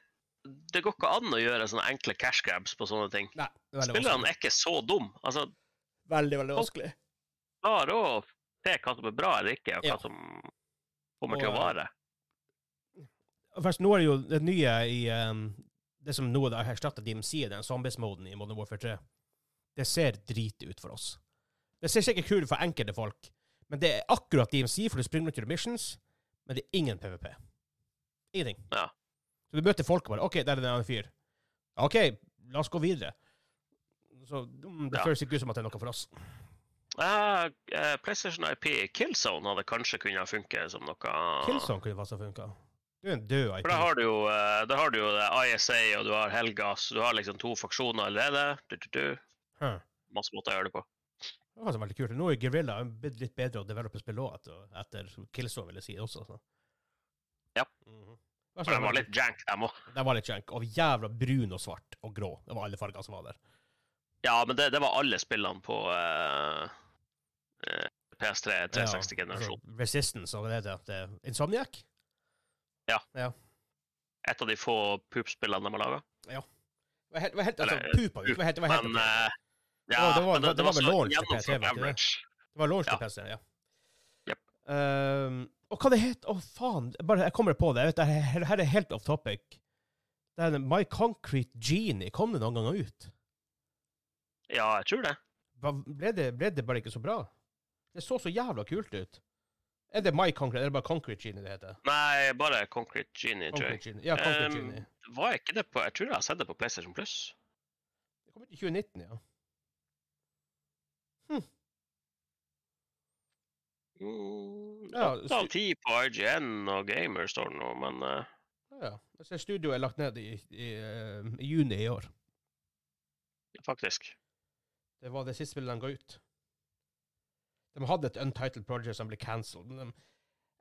det går ikke an å gjøre sånne enkle cash grabs på sånne ting. Nei, er Spillerne er ikke så dum. Altså, Veldig, veldig vanskelig. klarer å se hva som er bra eller ikke, og hva Ja. som kommer Og, til å eh, vare. Først, nå er det jo det nye i um, Det som nå har erstatta DMC, den zombies-moden i Modern Warfare 3. Det ser drit ut for oss. Det ser sikkert kult ut for enkelte folk, men det er akkurat DMC, for du springer rundt i missions, men det er ingen PVP. Ingenting. Ja. Så du møter folk og bare OK, der er det en annen fyr. OK, la oss gå videre. Så mm, det føles ikke ut som at det er noe for oss. Uh, uh, PlayStation IP Killzone hadde kanskje kunnet funke som noe Killzone kunne faktisk funka. Du er en død IP. For da har du jo, uh, da har du jo ISA og du har Helgas. Du har liksom to faksjoner allerede. Du, du, du. Huh. Masse måter å gjøre det på. Det var veldig kult. Nå er Guerrilla litt bedre å develope spill òg, etter, Killzone, vil jeg si også. Så. Ja. Mm Det For var de var litt jank, dem òg. Den var litt jank. Og jævla brun og svart og grå. Det var alle fargene som var der. Ja, men det, det var alle spillene på uh, uh, PS3 360-generasjon. Ja, altså, Resistance og det heter det. Insomniac? Et av de få poop-spillene de har laga. Det var helt, det var helt altså, pupa. Det var helt, det var helt Men eh, ja, oh, det var- men det, det var vel launch til PC, var det? Det var launch til ja. PC, ja. Yep. Um, og hva det het Å, faen. Bare, jeg kommer på det. Jeg vet, det her, her er helt off topic. Det er My Concrete Genie. Kom det noen ganger ut? Ja, jeg tror det. Hva- Ble det, ble det bare ikke så bra? Det så så jævla kult ut. Er det My Concrete, eller bare Concrete Genie det heter? Nei, bare Concrete Genie, tror jeg. Concrete Genie. Ja, Concrete Um, Genie. Var ikke det på Jeg tror jeg har sett det på PlayStation Plus. Det kom ut i 2019, ja. Mm, Ja, av ti på IGN og Gamer står det nå, men uh... Ja, Jeg ser studioet er lagt ned i, i, i, i juni i år. faktisk. Det var det siste spillet de ga ut. De hadde et untitled project som ble cancelled. Men de,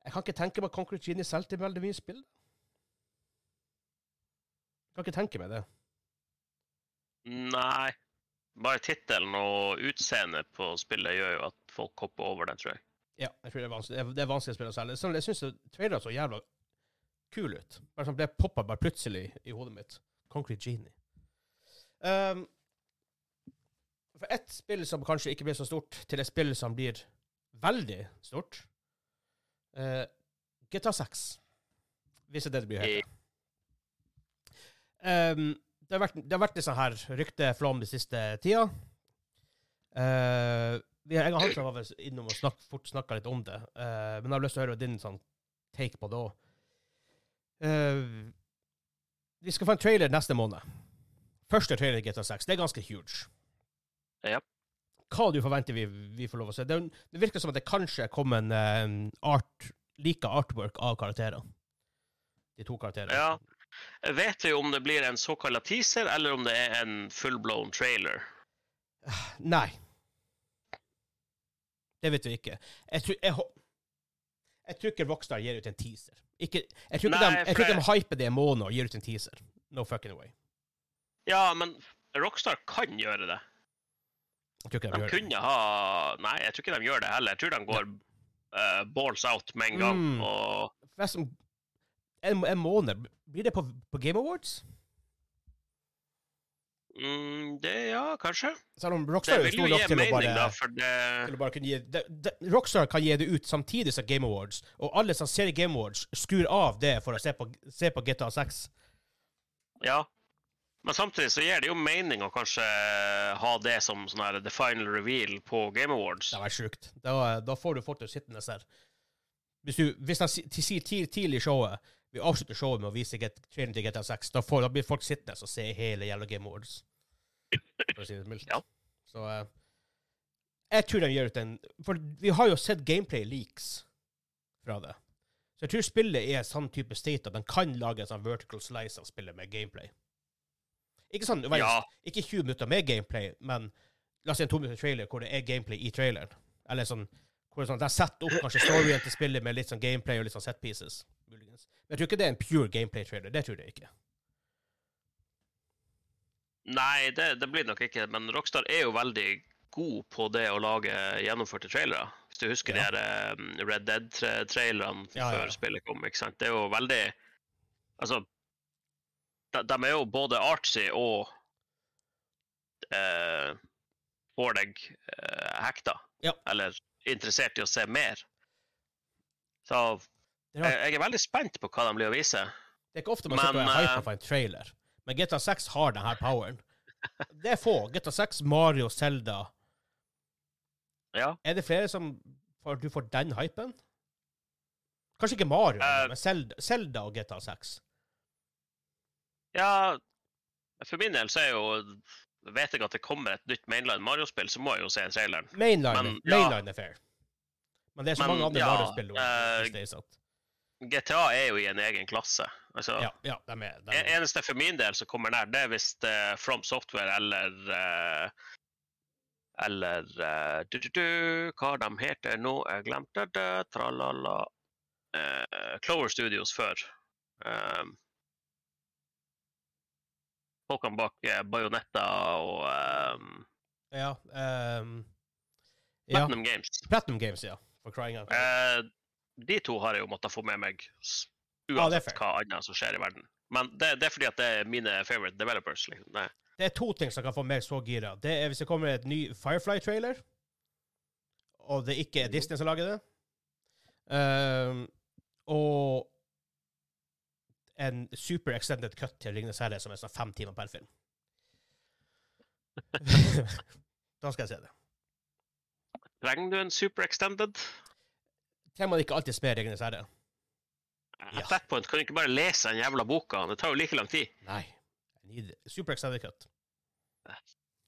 jeg kan ikke tenke meg at Concrete Genie solgte veldig mye spill. Jeg kan ikke tenke meg det. Nei. Bare tittelen og utseendet på spillet gjør jo at folk hopper over den, tror jeg. Ja, jeg tror det er vanskelig, det er, det vanskelig å spille selv. Sånn, jeg syns traileren så jævla kul ut. Bare sånn, Det poppa bare plutselig i hodet mitt. Concrete Genie. Um, for ett spill som kanskje ikke blir så stort, til et spill som blir veldig stort uh, GTA 6. Hvis det er det det blir hett. Um, det, har vært, det har vært litt sånn her rykteflom de siste tida. Uh, vi har, jeg Hansa var innom og snakk, fort snakka litt om det, uh, men jeg har lyst til å høre din sånn take på det òg. vi skal få en trailer neste måned. Første trailer i GTA 6. Det er ganske huge. Ja. Hva du forventer vi, vi får lov å se? Det, det virker som at det kanskje kommer en eh, art, like artwork av karakterene. De to karakterene. Ja. Vet du om det blir en såkalt teaser, eller om det er en full-blown trailer? Nei. Det vet vi ikke. Jeg tror, jeg, jeg tror ikke Rockstar gir ut en teaser. Ikke, jeg tror ikke, Nei, de, jeg tror ikke de hyper det i måneden og gir ut en teaser. No fucking way. Ja, men Rockstar kan gjøre det. Jeg de, De kunne ha Nei, jeg tror ikke de gjør det heller. Jeg tror de går uh, balls out med en gang. Mm. Og Som, en, en måned Blir det på, på Game Awards? mm, det, ja, kanskje. Selv om Rockstar er stor nok til å mening, bare, da, det til å bare kunne gi det, det, Rockstar kan gi det ut samtidig som Game Awards, og alle som ser Game Awards, skrur av det for å se på, se på GTA 6. Ja. Men samtidig så gir det jo mening å kanskje ha det som sånn her the final reveal på Game Awards. Det var vært sjukt. Da, da får du folk til å sitte der. Hvis, du, hvis de sier tid- tidlig i showet Vi avslutter showet med å vise get, traileren til GTA 6, da, får, da blir folk sittende og se hele jævla Game Awards. For å si det mildt. Ja. Så eh, jeg tror de gjør ut en For vi har jo sett gameplay leaks fra det. Så jeg tror spillet er sånn type state at de kan lage en sånn vertical slice av spillet med gameplay. Ikke sånn, vel, Ja. ikke 20 minutter med gameplay, men la oss si en to minutter trailer hvor det er gameplay i traileren. Eller sånn hvor det er sånn, Der setter opp kanskje storyen til spillet med litt sånn gameplay og litt sånn set pieces. muligens. Men jeg tror ikke det er en pure gameplay-trailer. Det tror jeg ikke. Nei, det, det blir det nok ikke. Men Rockstar er jo veldig god på det å lage gjennomførte trailere. Hvis du husker Ja. de her um, Red Dead-trailerne Ja, ja. før spillet kom. ikke sant? Det er jo veldig Altså, de, de er jo både artsy og eh, får deg eh, hekta. Ja. Eller interessert i å se mer. Så er, jeg, jeg er veldig spent på hva de blir å vise. det er ikke ofte man Men, sitter og er eh, hypa for en trailer, men GTA 6 har denne poweren. Det er få. GTA 6, Mario, Zelda. Ja. Er det flere som får, du får den hypen? Kanskje ikke Mario, uh, men Selda Zelda og GTA 6. Ja, for min del så er jo Vet jeg at det kommer et nytt mainline Mario-spill, så må jeg jo se traileren. Mainline, men, ja. mainline er fair. Men det er så Men, mange andre ja, Mario-spill. nå eh, GTA er jo i en egen klasse. Altså, Ja, ja, de er, de er. Eneste for min del som kommer nær, det er hvis det er From Software eller uh, Eller uh, du, du, du, Hva de heter nå? Jeg glemte det. Tralala. uh, Clover Studios før. Um, folkene bak uh, Bajonetta og um, Ja, ja. Platinum Games. Platinum Games, ja. For crying out loud. Eh, de to har jeg jo måttet få med meg Ja, uansett ah, hva annet som skjer i verden. Men det, det er fordi at det er mine favorite developers. Liksom. Det, Det er to ting som kan få meg så gira. Det er hvis det kommer et ny Firefly-trailer, og det ikke er Disney som lager det, Um, og en super extended cut til Ringenes herre som er sånn fem timer per film. da skal jeg se det. trenger du en super extended? Trenger man ikke alltid spe Ringenes herre? Ja. At that point kan du ikke bare lese den jævla boka. Det tar jo like lang tid. Nei. I need super extended cut.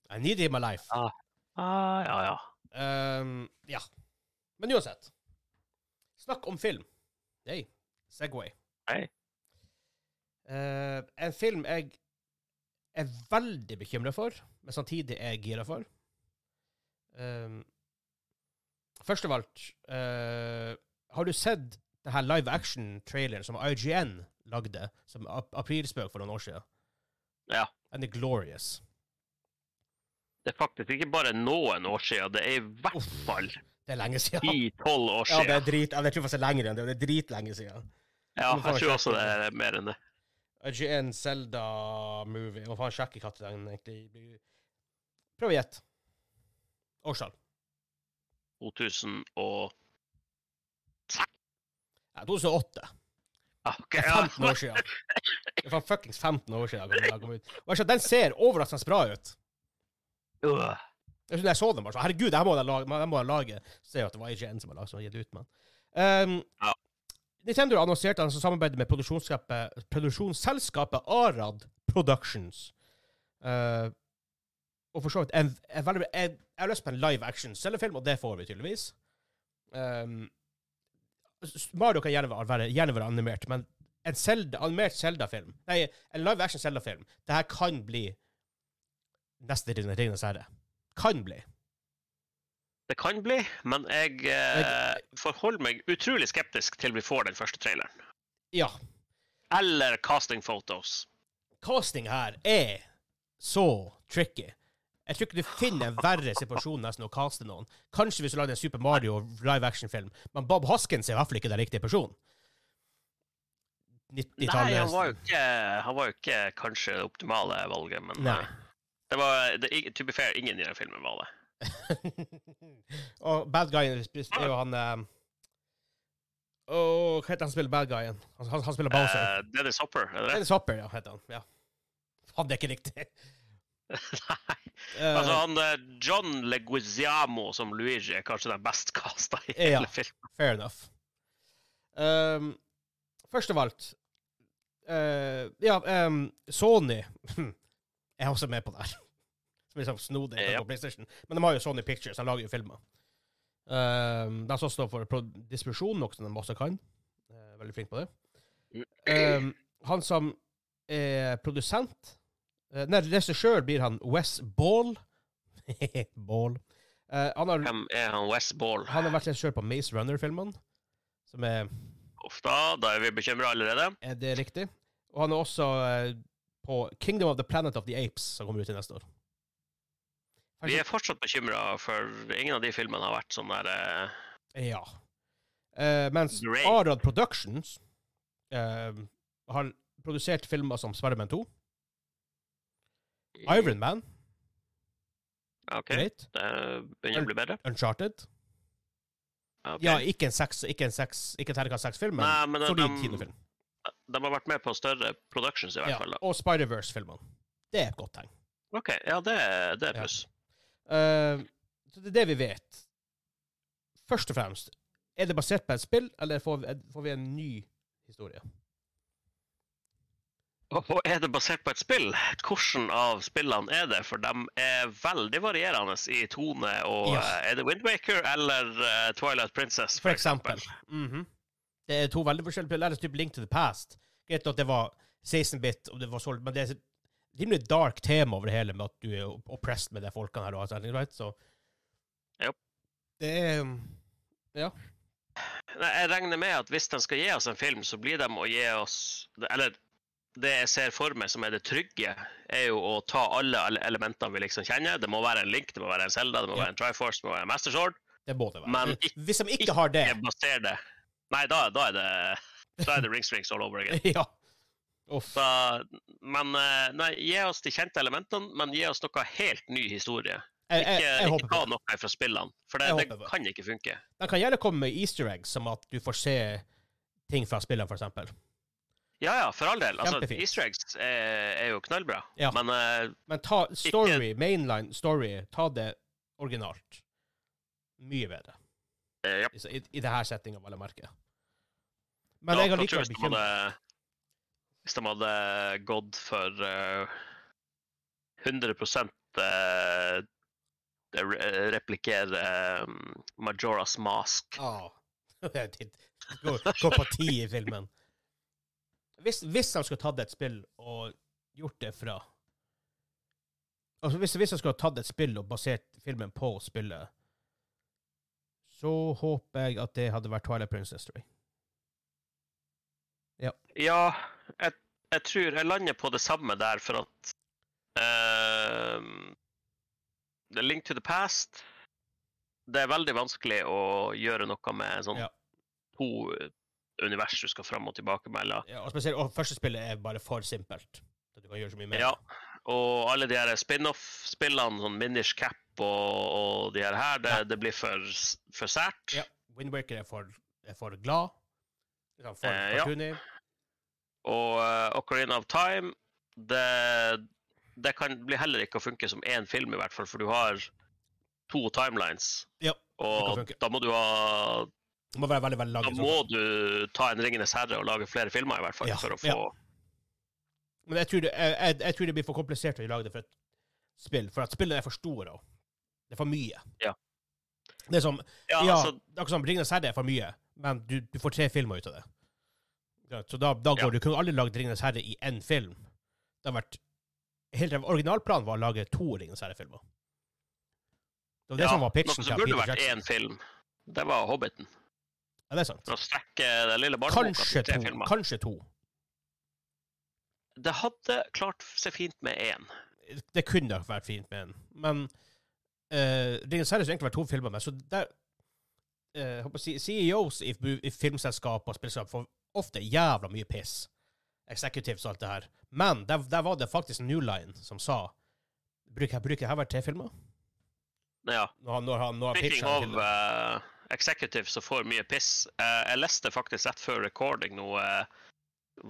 I need it in my life. Ah, ja, ja. Um, ja. Men uansett. Snakk om film. Hey, Segway. Hei. Eh, en film jeg er veldig bekymra for, men samtidig er jeg gira for. Um, først av alt uh, Har du sett det her live action-traileren som IGN lagde som ap aprilspøk for noen år siden? Ja. And the glorious. Det er faktisk ikke bare noen år siden, det er i hvert Uff. fall Det er lenge siden. 10-12 år Ja, det er siden. drit, jeg tror faktisk det er lenger enn det. Det er dritlenge siden. Ja, jeg tror også det er mer enn det. IGN Zelda-movie. Hva faen sjekker den egentlig blir. Prøv å gjette. Årstall. 2000 og Ja, 2008. ah, ok, Det er ja. 15 år siden. Det er fuckings 15 år siden den kom ut. Og jeg skjønner, den ser overraskende bra ut. Jeg jeg så den bare sånn, herregud, det her må jeg lage. Må jeg lage. Så ser jeg at det var IGN som har gitt ut, men. Um, Ja. Nintendo har annonsert at de med produksjonsselskapet, produksjonsselskapet Arad Productions. Uh, og for så vidt en, en jeg, jeg har lyst på en live action cellefilm, og det får vi tydeligvis. Um, Mario kan gjerne være, gjerne være animert, men en Zelda, animert Zelda-film Nei, en live action Zelda-film. Det her kan bli neste Ringenes herre. Kan bli. Det kan bli, men jeg eh, forholder meg utrolig skeptisk til vi får den første traileren. Ja. Eller casting photos. Casting her er så tricky. Jeg tror ikke du finner en verre situasjon nesten å caste noen. Kanskje hvis du lagde en Super Mario live action-film, men Bob Hoskins er i hvert fall ikke den riktige personen. Nei, han var, jo ikke, han var jo ikke kanskje det optimale valget, men Nei. det var det, To be fair, ingen i den filmen var det. Og bad guyen er jo han um, Åh, Hva heter han som spiller bad guyen? Han, han, han spiller Bowser. Uh, Dennis Hopper, er det det? Dennis Hopper, ja, heter han. Ja. Det er ikke riktig. Nei. Uh, Altså, han eh, John Leguizamo som Luigi er kanskje den best casta i Ja. hele filmen. Fair enough. Um, først av alt uh, Ja, um, Sony er også med på det her. Som sånn snodig Ja. på PlayStation. Men de har jo Sony Pictures, de lager jo filmer. Um, de som står for distribusjon, noe som de også kan. Eh, veldig flink på det. Um, han som er produsent uh, Nei, regissør blir han Wes Ball. Ball. Uh, han, har, Hvem er han Wes Ball? han har vært regissør på Maze Runner-filmene, som er Uff da, da er vi bekymra allerede. Er det riktig? Og han er også uh, på Kingdom of the Planet of the Apes, som kommer ut til neste år. Vi er fortsatt bekymra, for ingen av de filmene har vært sånn der eh, Ja. Eh, mens Great. Arad Productions eh, har produsert filmer som Spiderman 2, Iron Man, OK, Great. det begynner å bli bedre. Uncharted Okay. Ja, ikke en seks, ikke en seks, ikke en terningkast seks-film, men, Nei, men det, solid de- kinofilm. De har vært med på større productions, i hvert Ja. fall. da. Og Spider-Verse-filmene. Det er et godt tegn. OK, ja, det, det er Ja. pluss. Eh, så det er det vi vet. Først og fremst, er det basert på et spill, eller får vi, får vi en ny historie? Og er det basert på et spill? Hvordan av spillene er det? For de er veldig varierende i tone. og Ja. eh, Er det Windmaker eller uh, Twilight Princess? For eksempel. Mhm. Det er to veldig forskjellige spill. Det er typ Link to the Past. Greit at det var 16-bit, og det var solgt, men det er rimelig dark tema over det hele, med at du er oppressed med de folkene her. og sånt, right? Så jo. Det er Ja. Nei, Jeg regner med at hvis de skal gi oss en film, så blir de å gi oss Eller det jeg ser for meg som er det trygge, er jo å ta alle elementene vi liksom kjenner. Det må være en Link, det må være en Zelda, det må Ja. være en Triforce, det må være en Master Sword. Det må det være. Men ikke- Hvis de ikke har det ikke det Nei, da, da er det Da er det Rings Rings all over again. Ja. Da, men eh, nei, gi oss de kjente elementene, men gi oss noe helt ny historie. Jeg, jeg, Ikke, jeg ikke ta noe fra spillene, for det, det kan ikke funke. De kan gjerne komme med easter eggs, som at du får se ting fra spillene, eksempel. Ja, ja, for all del. Altså, Kjempefint. Easter eggs er, er jo knallbra, Ja. men uh, Men ta story, mainline story, ta det originalt. Mye bedre. ja. I, i, i det her settinga, vel å merke. Men Ja, jeg har likevel hadde- Hvis de hadde gått for uh, 100 uh, re replikere um, Majoras Mask Oh. gå, på ti i filmen. Hvis, hvis de skulle tatt et spill og gjort det fra Altså Hvis, hvis de skulle tatt et spill og basert filmen på spillet, så håper jeg at det hadde vært Twilight Princess 3. Ja, jeg, jeg tror jeg lander på det samme der, for at uh, The Link to the Past Det er veldig vanskelig å gjøre noe med sånn Ja. to univers du skal fram og tilbake mellom. Ja, og spesielt, og første spillet er bare for simpelt. Så du kan gjøre så mye mer. Ja. Og alle de her spin-off-spillene, sånn Minish Cap og, og de her her, det, Ja. det blir for, for sært. Ja. Windwaker er for, er for glad. Liksom For Eh, ja. Og uh, Ocarina of Time, det, det kan bli heller ikke å funke som én film, i hvert fall, for du har to timelines. Ja, og da må du ha må veldig, veldig Da må du ta en Ringenes herre og lage flere filmer, i hvert fall, Ja, for å få ja. Men jeg tror, det, jeg, jeg, jeg tror det blir for komplisert å lage det for et spill, for at spillene er for store. Og Det er for mye. Ja. Det er som, Ja, ja, altså, akkurat som Ringenes herre er for mye, men du, du får tre filmer ut av det. Ja, Så da, da går Ja. du kunne aldri lagd Ringenes herre i én film. Det har vært helt, Originalplanen var å lage to Ringenes herre-filmer. Det var det ja, som var pitchen som til burde vært én film. Det var Hobbiten. Ja, det er sant. For å strekke den lille barneboka Kanskje til tre to. filmer. Kanskje to. Det hadde klart seg fint med én. Det kunne vært fint med en. Men uh, Ringenes herre skulle egentlig vært to filmer med, så der uh, CEOs i, i filmselskap og spillselskap får ofte jævla mye piss. Executives og alt det her. Men der, der var det faktisk New Line som sa Bruker bruker jeg her vært tre filmer? Ja. Når når han, når Speaking of uh, executives som får mye piss. Uh, jeg leste faktisk rett før recording nå uh,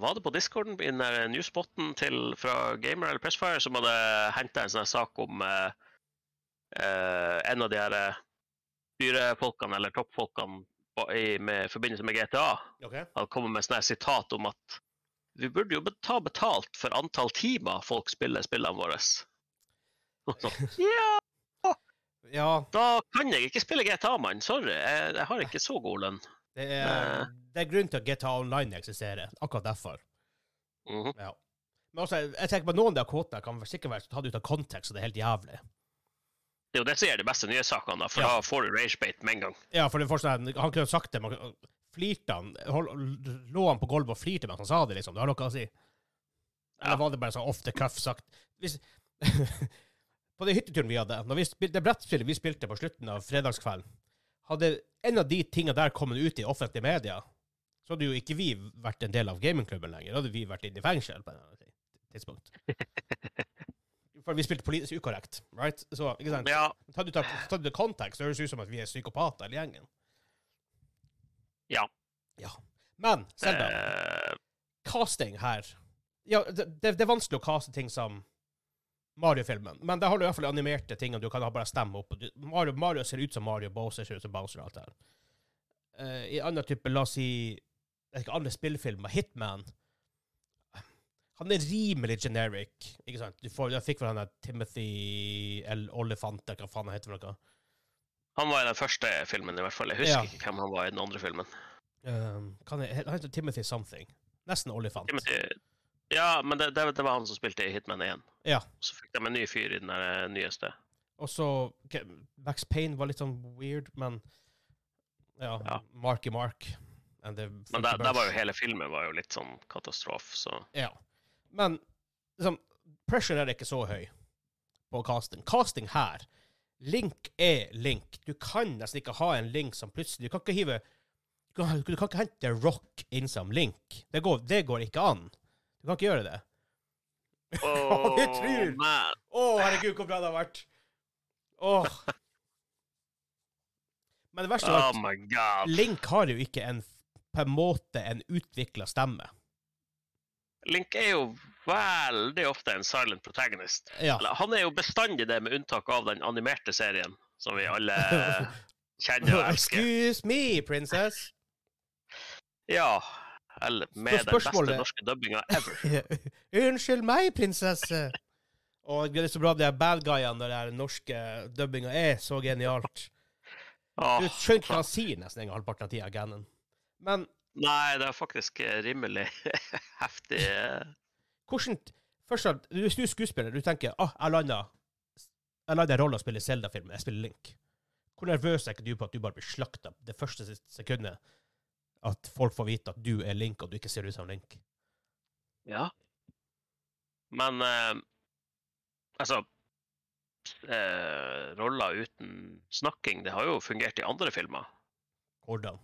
Var det på discorden i den der newsboten til, fra Gamer eller Pressfire som hadde henta en sånn sak om eh, en av de her dyrefolkene eller toppfolkene i med, forbindelse med GTA Okay. Han kommer med sånn her sitat om at vi burde jo ta betalt for antall timer folk spiller spillene våre. ja, Ja, da kan jeg ikke spille GTA, mann. Sorry, jeg, jeg har ikke så god lønn. det er, det er grunnen til at GTA Online eksisterer. Akkurat derfor. Mhm. Ja. Men også, jeg tenker på noen av de kvotene kan sikkert være tatt ut av kontekst, og det er helt jævlig. Det er jo det som gjør de beste nyhetssakene, da, for Ja. da får du ragebate med en gang. Ja, for det fortsatt, han kunne sagt det, men flirte han, hold, lå han på gulvet og flirte mens han sa det, liksom. Det har noe å si. Eller Ja. var det bare sånn off the cuff sagt? Hvis, på den hytteturen vi hadde, når vi spilte, det brettspillet vi spilte på slutten av fredagskvelden, hadde en av de tingene der kommet ut i offentlige medier, så hadde jo ikke vi vært en del av gamingklubben lenger. Da hadde vi vært inne i fengsel på et tidspunkt. For vi spilte politisk ukorrekt, right? Så, ikke sant? Ja, tatt ut av kontekst, så høres det ut som at vi er psykopater hele gjengen. Ja. Ja. Men, Selda, Uh, casting her Ja, det, det, det er vanskelig å caste ting som Mario-filmen, men der har du i hvert fall animerte ting, og du kan bare stemme opp. Mario, Mario ser ut som Mario, Bowser ser ut som Bowser og alt det her. Uh, I andre type, la oss si jeg vet ikke, andre spillfilmer, Hitman Han er rimelig generic, ikke sant? Du får, jeg fikk vel han der Timothy L. Olifante, hva faen han heter for noe. han var i den første filmen, i hvert fall. Jeg husker Ja. ikke hvem han var i den andre filmen. Um, kan jeg, han heter Timothy something. Nesten Olifant. Timothy Ja, men det, det, det var han som spilte i Hitman 1. Ja. Så fikk de en ny fyr i den der nyeste. Og så okay, Max Payne var litt sånn weird, men ja, Ja. Marky Mark. Men der var jo hele filmen var jo litt sånn katastrofe, så Ja. Men liksom, pressure er ikke så høy på casting. Casting her Link er Link. Du kan nesten ikke ha en Link som plutselig Du kan ikke hive Du kan, du kan ikke hente Rock inn som Link. Det går, det går ikke an. Du kan ikke gjøre det. Åh, du tror- man. oh, herregud, hvor bra det har vært. Åh. Men det verste er Oh at. Link har jo ikke en, på en måte en utvikla stemme. Link er jo veldig ofte en silent protagonist. Ja. Eller, han er jo bestandig det, med unntak av den animerte serien, som vi alle kjenner og elsker. Excuse me, princess. Ja. Eller med den beste norske dubbinga ever. Unnskyld meg, prinsesse. Og det er så bra de er bad guyene når den norske dubbinga er så genialt. Du skjønner ikke hva han sier nesten en gang halvparten av tida, Gannon. Men Nei, det er faktisk eh, rimelig heftig. eh. hvordan Først og fremst, hvis du er skuespiller, du tenker ah, jeg landa jeg landa en rolle å spille Zelda-film, jeg spiller Link. Hvor nervøs er ikke du på at du bare blir slakta det første sekundet? At folk får vite at du er Link, og du ikke ser ut som Link. Ja. Men eh, altså eh, Roller uten snakking, det har jo fungert i andre filmer. Hvordan?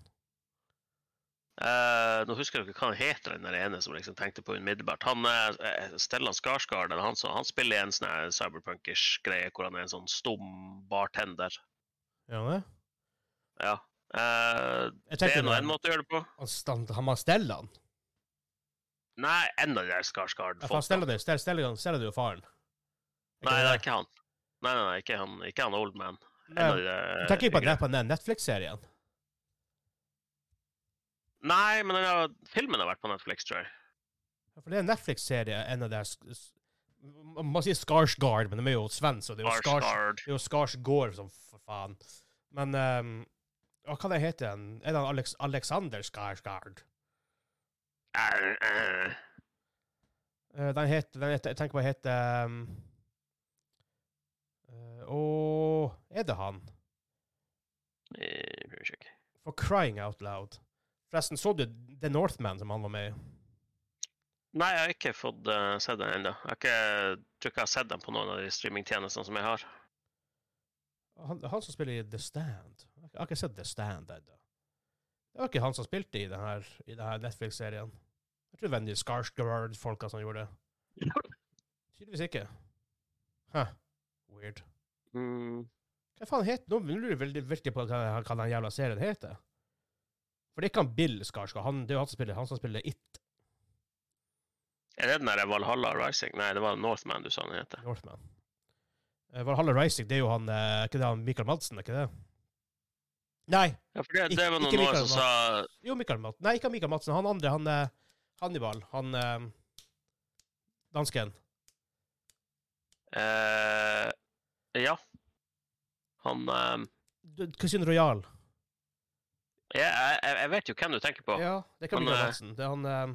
Eh, nå husker jeg ikke hva han heter, den der ene som liksom tenkte på umiddelbart. Han uh, Stellan Skarsgård, han, han spiller en sånn cyberpunkish greie hvor han er en sånn stum bartender. Ja, det? Ja. Uh, det er nå en måte å gjøre det på. han, han var Stellan? han. Nei, enda de der Skarsgård. Ja, Stellan er jo faren. Nei, det er ikke han. Nei, nei, nei ikke han, ikke han old man. Nei, de tenker ikke på på den Netflix-serien? Nei, men denne filmen har vært på Netflix, tror jeg. Ja, For det er en Netflix-serie, en av deres Man sier Skarsgård, men de er jo svenske, og det er jo Skars, Skarsgård. det er jo Skarsgård som for faen. Men um, Hva det hete? den? Er det Alex, Alexander Skarsgård? Eh, den heter, den heter Jeg tenker på den heter um, eh, Er det han? Prøver å sjekke. For crying out loud. Forresten, så du The Northman som han var med i? Nei, jeg har ikke fått uh, sett den ennå. Jeg ikke tror ikke jeg har sett den på noen av de streamingtjenestene som jeg har. Han, han som spiller i The Stand. Jeg har ikke sett The Stand ennå. Det var ikke han som spilte i denne, denne Netflix-serien. Jeg tror de Skarsgård-folka som gjorde det. Tydeligvis ikke. Huh. Weird. Mm. Hva faen heter Nå lurer jeg veldig virkelig på hva, hva den jævla serien heter. For det er ikke han Bill Skarsgård. Han, det er jo han som spiller, han som spiller It, Er det den der Valhalla Rising? Nei, det var Northman du sa den heter. Northman. Uh, Valhalla Rising, det er jo han uh, ikke det han Michael Madsen, er ikke det? Nei. Ja, for det, det var noen år Mikael som sa Jo, Michael Madsen. Nei, ikke han Michael Madsen. Han andre, han uh, Hannibal. Han uh, dansken. eh, Ja. Han eh, Du- Casino Royal. Jeg, jeg, jeg vet jo hvem du tenker på. Ja, det kan bli eh, Madsen. Det er han uh,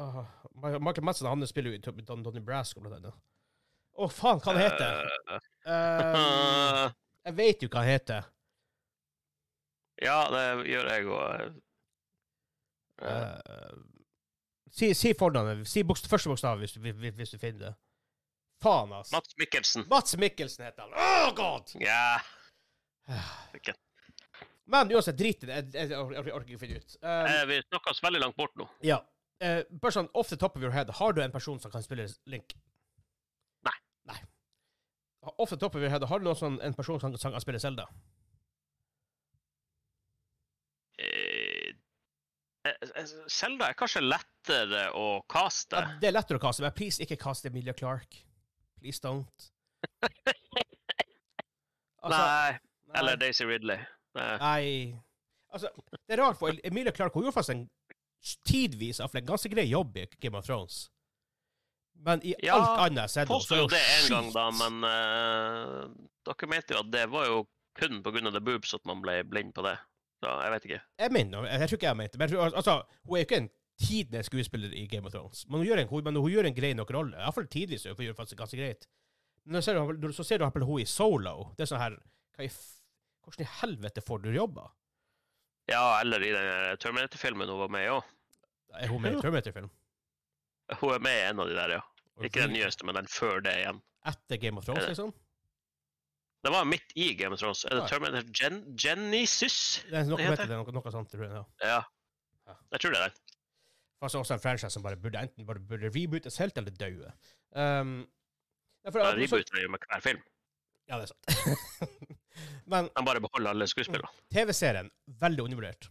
uh, Michael Madsen han spiller jo i Don, Don, Brasco, blant annet. Å, faen, hva han heter uh, Uh, Jeg vet jo hva han heter. ja, det gjør jeg òg. Uh, si, si fornavnet. Si bokst, første bokstav hvis, hvis, hvis du finner det. Faen, altså. Mats Mikkelsen. Mats Mikkelsen heter han. Oh, god! Ja. Ikke. Men uansett, drit i det. Jeg, jeg, jeg, orker- ikke finne ut. Um, Eh, vi snakker oss veldig langt bort nå. ja. Eh, bare sånn off the top of your head, har du en person som kan spille Link? Nei. Nei. Off the top of your head, har du noen sånn, en person som, som kan spille Zelda? Eh, eh, Zelda er kanskje lettere å kaste. Ja, det er lettere å kaste, men please ikke kaste Emilia Clark. Please don't. Altså, Nei. nei. Eller Daisy Ridley. Nei. Nei Altså, det er rart, for Emilia Clarke hun gjorde faktisk en tidvis iallfall en ganske grei jobb i Game of Thrones. Men i Ja, alt annet så er er jo det en gang, da, men uh, dere mente jo at det var jo kun pga. the boobs at man ble blind på det. Så jeg vet ikke. Jeg mener, jeg, jeg tror ikke jeg mente men altså, Hun er jo ikke en tidenes skuespiller i Game of Thrones, men hun gjør en, hun, men hun gjør en grei nok rolle. Iallfall tidvis gjør hun faktisk ganske greit. Men så ser du, så ser du hun i Solo. Det er sånn her hva i, Hvordan i helvete får du jobba? Ja, eller i den Terminator-filmen hun var med i òg. Er hun med i Terminator-film? Hun er med i en av de der, ja. Ikke den nyeste, men den før det igjen. Etter Game of Thrones, Er liksom? Det var midt i Game of Thrones. Er det Terminator Gen Genesis? Det er noe, Det heter noe, noe sånt, tror jeg. Ja. Ja. Jeg tror det er den. Altså også en franchise som bare burde enten bare burde rebootes helt eller daue. Um, ja, Rebooter jo med hver film. Ja, det er sant. Men De bare beholder alle skuespillerne. TV-serien, veldig undervurdert.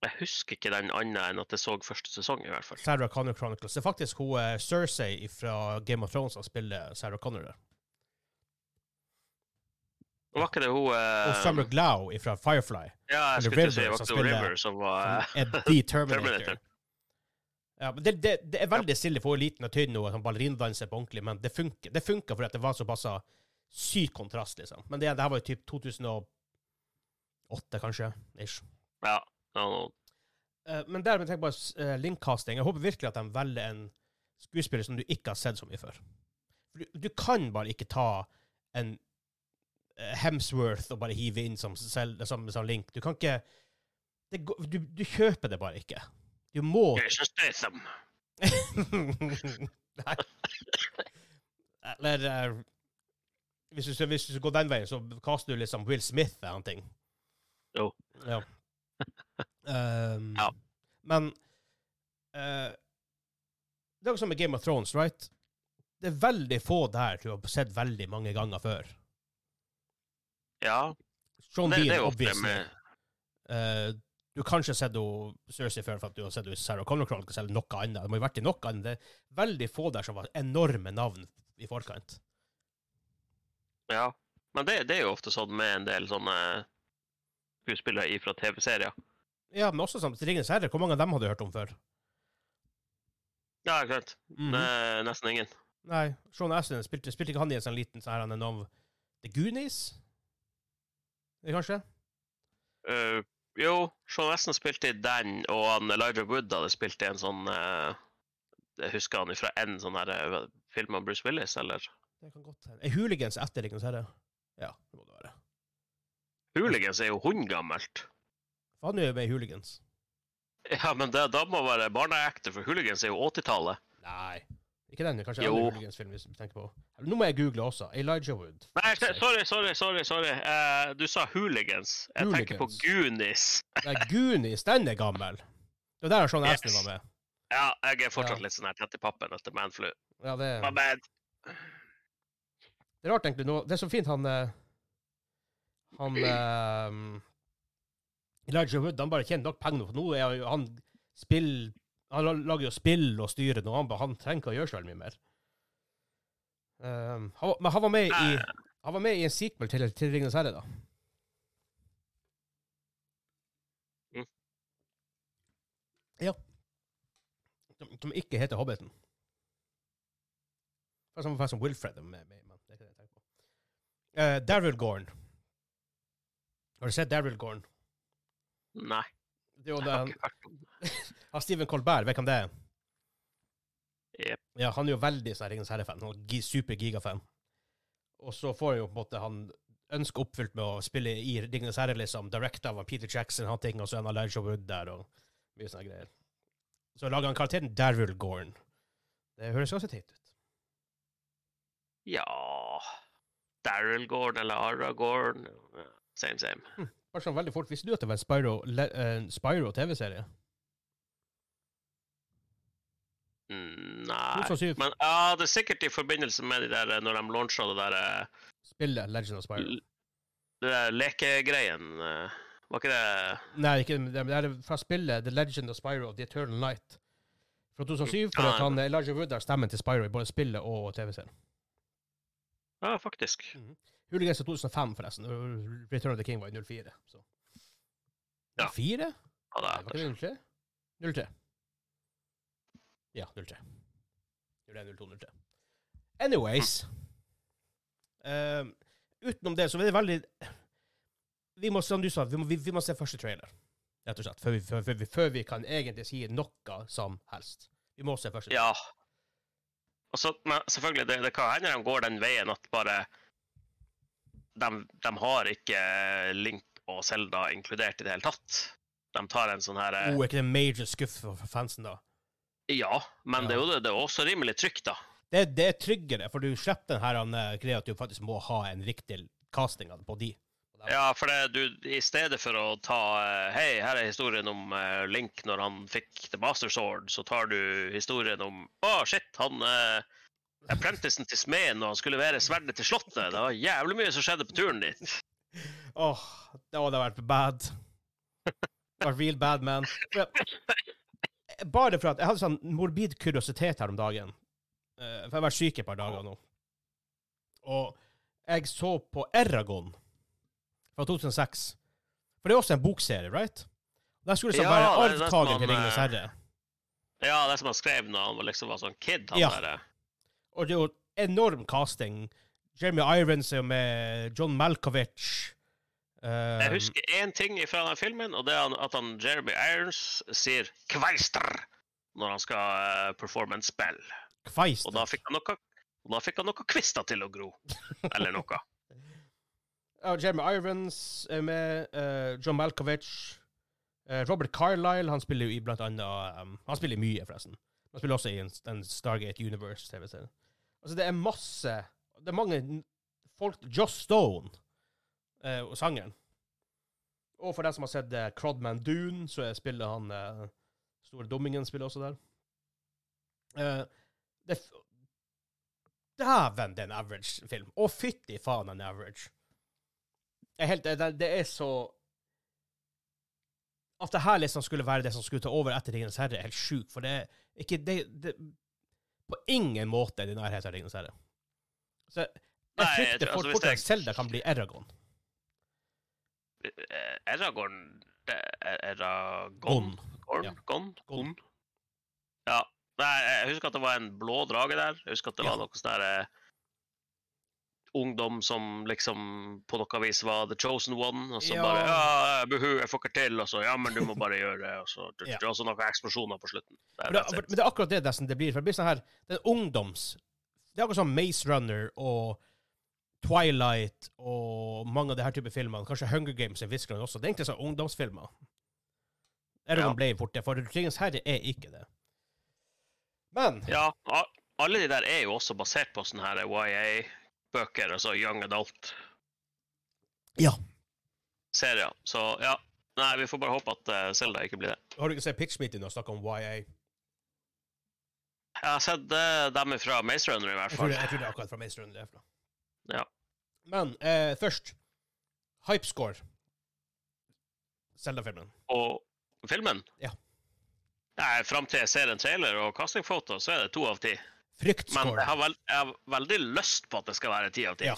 Jeg husker ikke den annet enn at jeg så første sesong, i hvert fall. Sarah Connor Chronicles. Det er faktisk hun uh, Cersei fra Game of Thrones som spiller Sarah Connor der. Var ikke det hun uh, Og Summer Glau fra Firefly. Ja, jeg skulle ikke si det var ikke River som var er The Terminator. Ja, men det, det, det er veldig stille for hun liten og tynn og sånn ballerinadanser på ordentlig, men det funker. Det funker fordi at det var såpass syk kontrast, liksom. Men det, det her var jo typ 2008, kanskje. Ish. Ja. No, nå- Uh, men der, men tenk på uh, linkcasting. Jeg håper virkelig at de velger en skuespiller som du ikke har sett så mye før. For du, du kan bare ikke ta en uh, Hemsworth og bare hive inn som, selv, som, som link. Du kan ikke det, du, du kjøper det bare ikke. Du må Jason Statham. Nei. Eller eh, hvis, du, hvis du går den veien, så kaster du liksom Will Smith eller noen ting. Jo. Ja. Um, Ja. Men uh, Det er jo som med Game of Thrones, right? Det er veldig få der du har sett veldig mange ganger før. Ja, Sean Bean, obviously. Eh, du har kanskje sett Cersei før for at du har sett Sarah Connor Chronicles eller noe annet. Det må jo vært i noe annet. Det er veldig få der som var enorme navn i forkant. Ja. Men det, det er jo ofte sånn med en del sånne skuespillere fra TV-serier. Ja, men også sånn Ringenes herre. Hvor mange av dem hadde du hørt om før? Ja, ikke sant. Mm -hmm. Nesten ingen. Nei, Sean Astin spilte, spilte ikke han i en sånn liten sånn her han er navn The Goonies? Det kanskje? Uh, jo, Sean Astin spilte i den, og han Elijah Wood hadde spilt i en sånn uh, Jeg husker han fra en sånn her eh, film av Bruce Willis, eller Det kan godt hende. Er Hooligans etter Ringenes herre? Ja, det må det være. Hooligans er jo hundgammelt. Er jo med Hooligans. Ja, men det, da må være barneekte, for Hooligans er jo 80-tallet. Nei. Ikke den, kanskje en Hooligans-film hvis du tenker på. Nå må jeg google også. Elijah Wood. Nei, sorry, sorry, sorry. sorry. Uh, du sa hooligans. Jeg tenker på Goonies. Nei, Goonies, den er gammel. Det der Sean Yes. Astin var med. Ja, jeg er fortsatt Ja. litt sånn her tett i pappen etter Manflu. Ja, det, My bad. Det er rart, egentlig. Nå, det er så fint han eh, Han eh, Elijah Wood han bare tjener nok penger nå, for nå er jo han spill Han lager jo spill og styrer nå. Han, han trenger ikke å gjøre så veldig mye mer. Um, han, men han var med i Han var med i en sequel til, til Ringenes herre, da. Mm. Ja. Som, som ikke heter Hobbiten. Det er som, som Wilfred med, med, men det er ikke det jeg tenker på. Uh, Daryl Gorn. Har du sett Daryl Gorn? Nei. Det er jo den. Stephen Colbert, vet du hvem det er? Yep. Ja, han er jo veldig sånn Ringens herre-fan. Han er gi- Super-gigafan. Og så får jo på en måte han ønsket oppfylt med å spille i Ringenes herre, liksom. Directa av Peter Jackson, han ting, og så han Elijah Wood der, og mye sånne greier. Så lager han karakteren Daryl Gorn. Det høres ganske teit ut. Ja Daryl Gorn eller Ara Gorn. Same, same. Bare sånn veldig fort, Visste du at det var en Spyro, eh, Spyro TV-serie? Mm, Nei 2007 Men ja, det er sikkert i forbindelse med de der når de launcha det der eh, spillet Legend of Spyro. Det der lekegreien. eh, Var ikke det Nei, ikke, det det er fra spillet The Legend of Spyro The Eternal Night. Fra 2007, for Ah, at han, Elijah Wood har stemmen til Spyro i både spillet og TV-serien. Ja, faktisk. Hooligans er 2005, forresten. Return of the King var i 04. Så. Ja. 04? Ja, det var ikke det 03? 03. Ja, 03. 01, 02, 03. Anyways. Um, utenom det, så er det veldig Vi må, som du sa, vi må, vi, vi må se første trailer. Rett og slett. Før vi, før, før, vi, før vi kan egentlig si noe som helst. Vi må se første Ja. Og så, men selvfølgelig, det, det kan hende de går den veien at bare de, de har ikke Link og Zelda inkludert i det hele tatt. De tar en sånn her eh, Oh, er ikke det major skuff for, fansen, da? Ja, men det er jo det, er også rimelig trygt, da. Det, det er tryggere, for du slipper den her eh, greia at du faktisk må ha en riktig casting på de. Ja, for det, du, i stedet for å ta eh, Hei, her er historien om eh, Link når han fikk The Master Sword, så tar du historien om Å, shit, han uh, Apprenticen til smeden, og han skulle være sverdet til slottet. Det var jævlig mye som skjedde på turen dit. Åh, det hadde vært bad. Det vært real bad, man. Bare for at jeg hadde sånn morbid kuriositet her om dagen. Eh, for jeg har vært syk et par dager nå. Og jeg så på Eragon fra 2006. For det er også en bokserie, right? Der skulle liksom Ja, være er arvtaker til Ringenes eh, herre. Ja, det som han skrev da han liksom var sånn kid. Han Ja. der, eh. Og det er jo enorm casting. Jeremy Irons er med, John Malkovich Um, Jeg husker én ting fra den filmen, og det er at han Jeremy Irons sier 'kveister' når han skal performe en spill. Kveister. Og da fikk han noe og da fikk han noe kvister til å gro. Eller noe. Ja, Jeremy Irons er med, Uh, John Malkovich. Uh, Robert Carlyle, han spiller jo i blant annet um, Han spiller mye, forresten. Han spiller også i en, en Stargate Universe-TV-serie. Altså, det er masse Det er mange folk Joss Stone, uh, og sangeren. Og for den som har sett uh, Crodman Dune, så er- spiller han uh, Store Dummingen spiller også der. Uh, det Dæven, det er en average film. Å, fytti faen, en average. Jeg er helt, det, det er så At det her liksom skulle være det som skulle ta over etter Ringenes herre, er helt sjukt. For det er ikke det, det På ingen måte er det i nærheten av Ringenes herre. Så jeg Nei, jeg frykter tror- fort altså, fort at Selda kan bli Eragon. Eh, Eragon er Eragon? Gon. Gorn? Ja. Gon? Gon. Gon? Ja. Nei, jeg husker at det var en blå drage der. Jeg husker at det Ja. var noe sånn derre eh, Ungdom som liksom på noe vis var the chosen one, og så Ja. bare ja, buhu, jeg får ikke til, og så ja, men du må bare gjøre det, og så Ja. og så noen eksplosjoner på slutten. Det Men det, men det er akkurat det nesten det blir. For det blir sånn her Det er ungdoms Det er akkurat sånn Maze Runner og Twilight og mange av de her type filmene. Kanskje Hunger Games i viskland også. Det er egentlig sånn ungdomsfilmer. Eragon Ja. ble fort det, for Ringens herre er ikke det. Men Ja, alle de der er jo også basert på sånne her YA-bøker, altså Young adult. Ja. Serier. Så ja. Nei, vi får bare håpe at uh, Zelda ikke blir det. Har du ikke sett Pitch Meeting og snakka om YA? Jeg har sett uh, dem fra Maze Runner, i hvert Jeg tror fall. det, jeg tror det er akkurat fra Maze Runner. Derfra. er fra. Ja. Men eh, først Hypescore. Zelda-filmen. Og filmen Ja. Nei, Fram til jeg ser en trailer og castingfoto, så er det to av ti. Men jeg har, veld, jeg har veldig lyst på at det skal være ti av ti. Ja.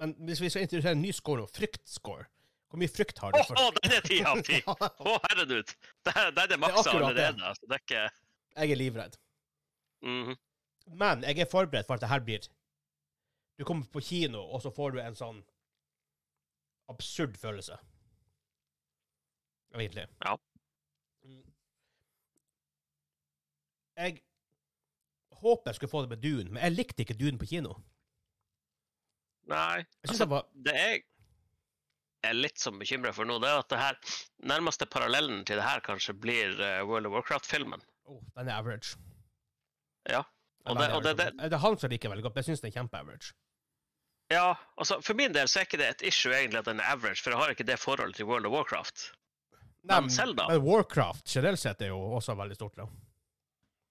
Men hvis vi skal introdusere en ny score nå, fryktscore Hvor mye frykt har Å, du? oh, den er ti av ti! Å, herregud! Der er det maksa allerede. Altså. Det er ikke Jeg er livredd. Mhm. Men jeg er forberedt for at det her blir Du kommer på kino, og så får du en sånn absurd følelse. Egentlig. Ja. Mm. Jeg håper jeg skulle få det med Dune, men jeg likte ikke Dune på kino. Nei. Jeg Altså, det var det jeg er litt sånn bekymra for nå, det er at det her nærmeste parallellen til det her kanskje blir eh, World of Warcraft-filmen. oh, Den er average. Ja. Og det, og det, det, det er han som liker veldig godt, men jeg syns den er kjempe-average. ja, altså For min del så er ikke det et issue egentlig at den er average, for jeg har ikke det forholdet til World of Warcraft. Nei, Men Zelda? Men Warcraft generelt sett er jo også veldig stort. Da.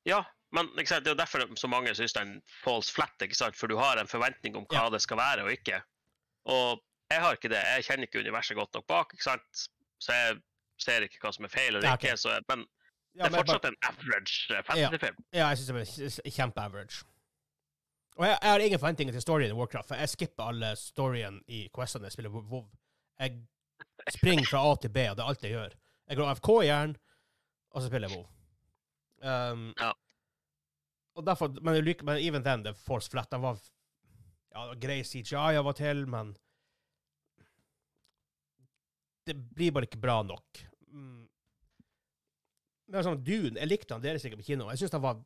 Ja, men det er jo derfor så mange syns den falls flat, for du har en forventning om hva Ja. det skal være og ikke. Og jeg har ikke det. Jeg kjenner ikke universet godt nok bak, så jeg ser ikke hva som er feil eller Ja, ikke. Så, men Ja, det er fortsatt en average eh, fantasyfilm. Ja, jeg syns det er kjempe-average. Og jeg, jeg har ingen forventninger til storyen i Warcraft, for jeg skipper alle storyen i questene jeg spiller WoW. Jeg springer fra A til B, og det er alt jeg gjør. Jeg går AFK i hjernen, og så spiller jeg WoW. Um, Ja. Og derfor, men, men even then, det Force Flat, den var ja, grei CGI av og til, men det blir bare ikke bra nok. Mm. Men sånn, Dune, jeg likte han deres ikke på kino. Jeg syns han var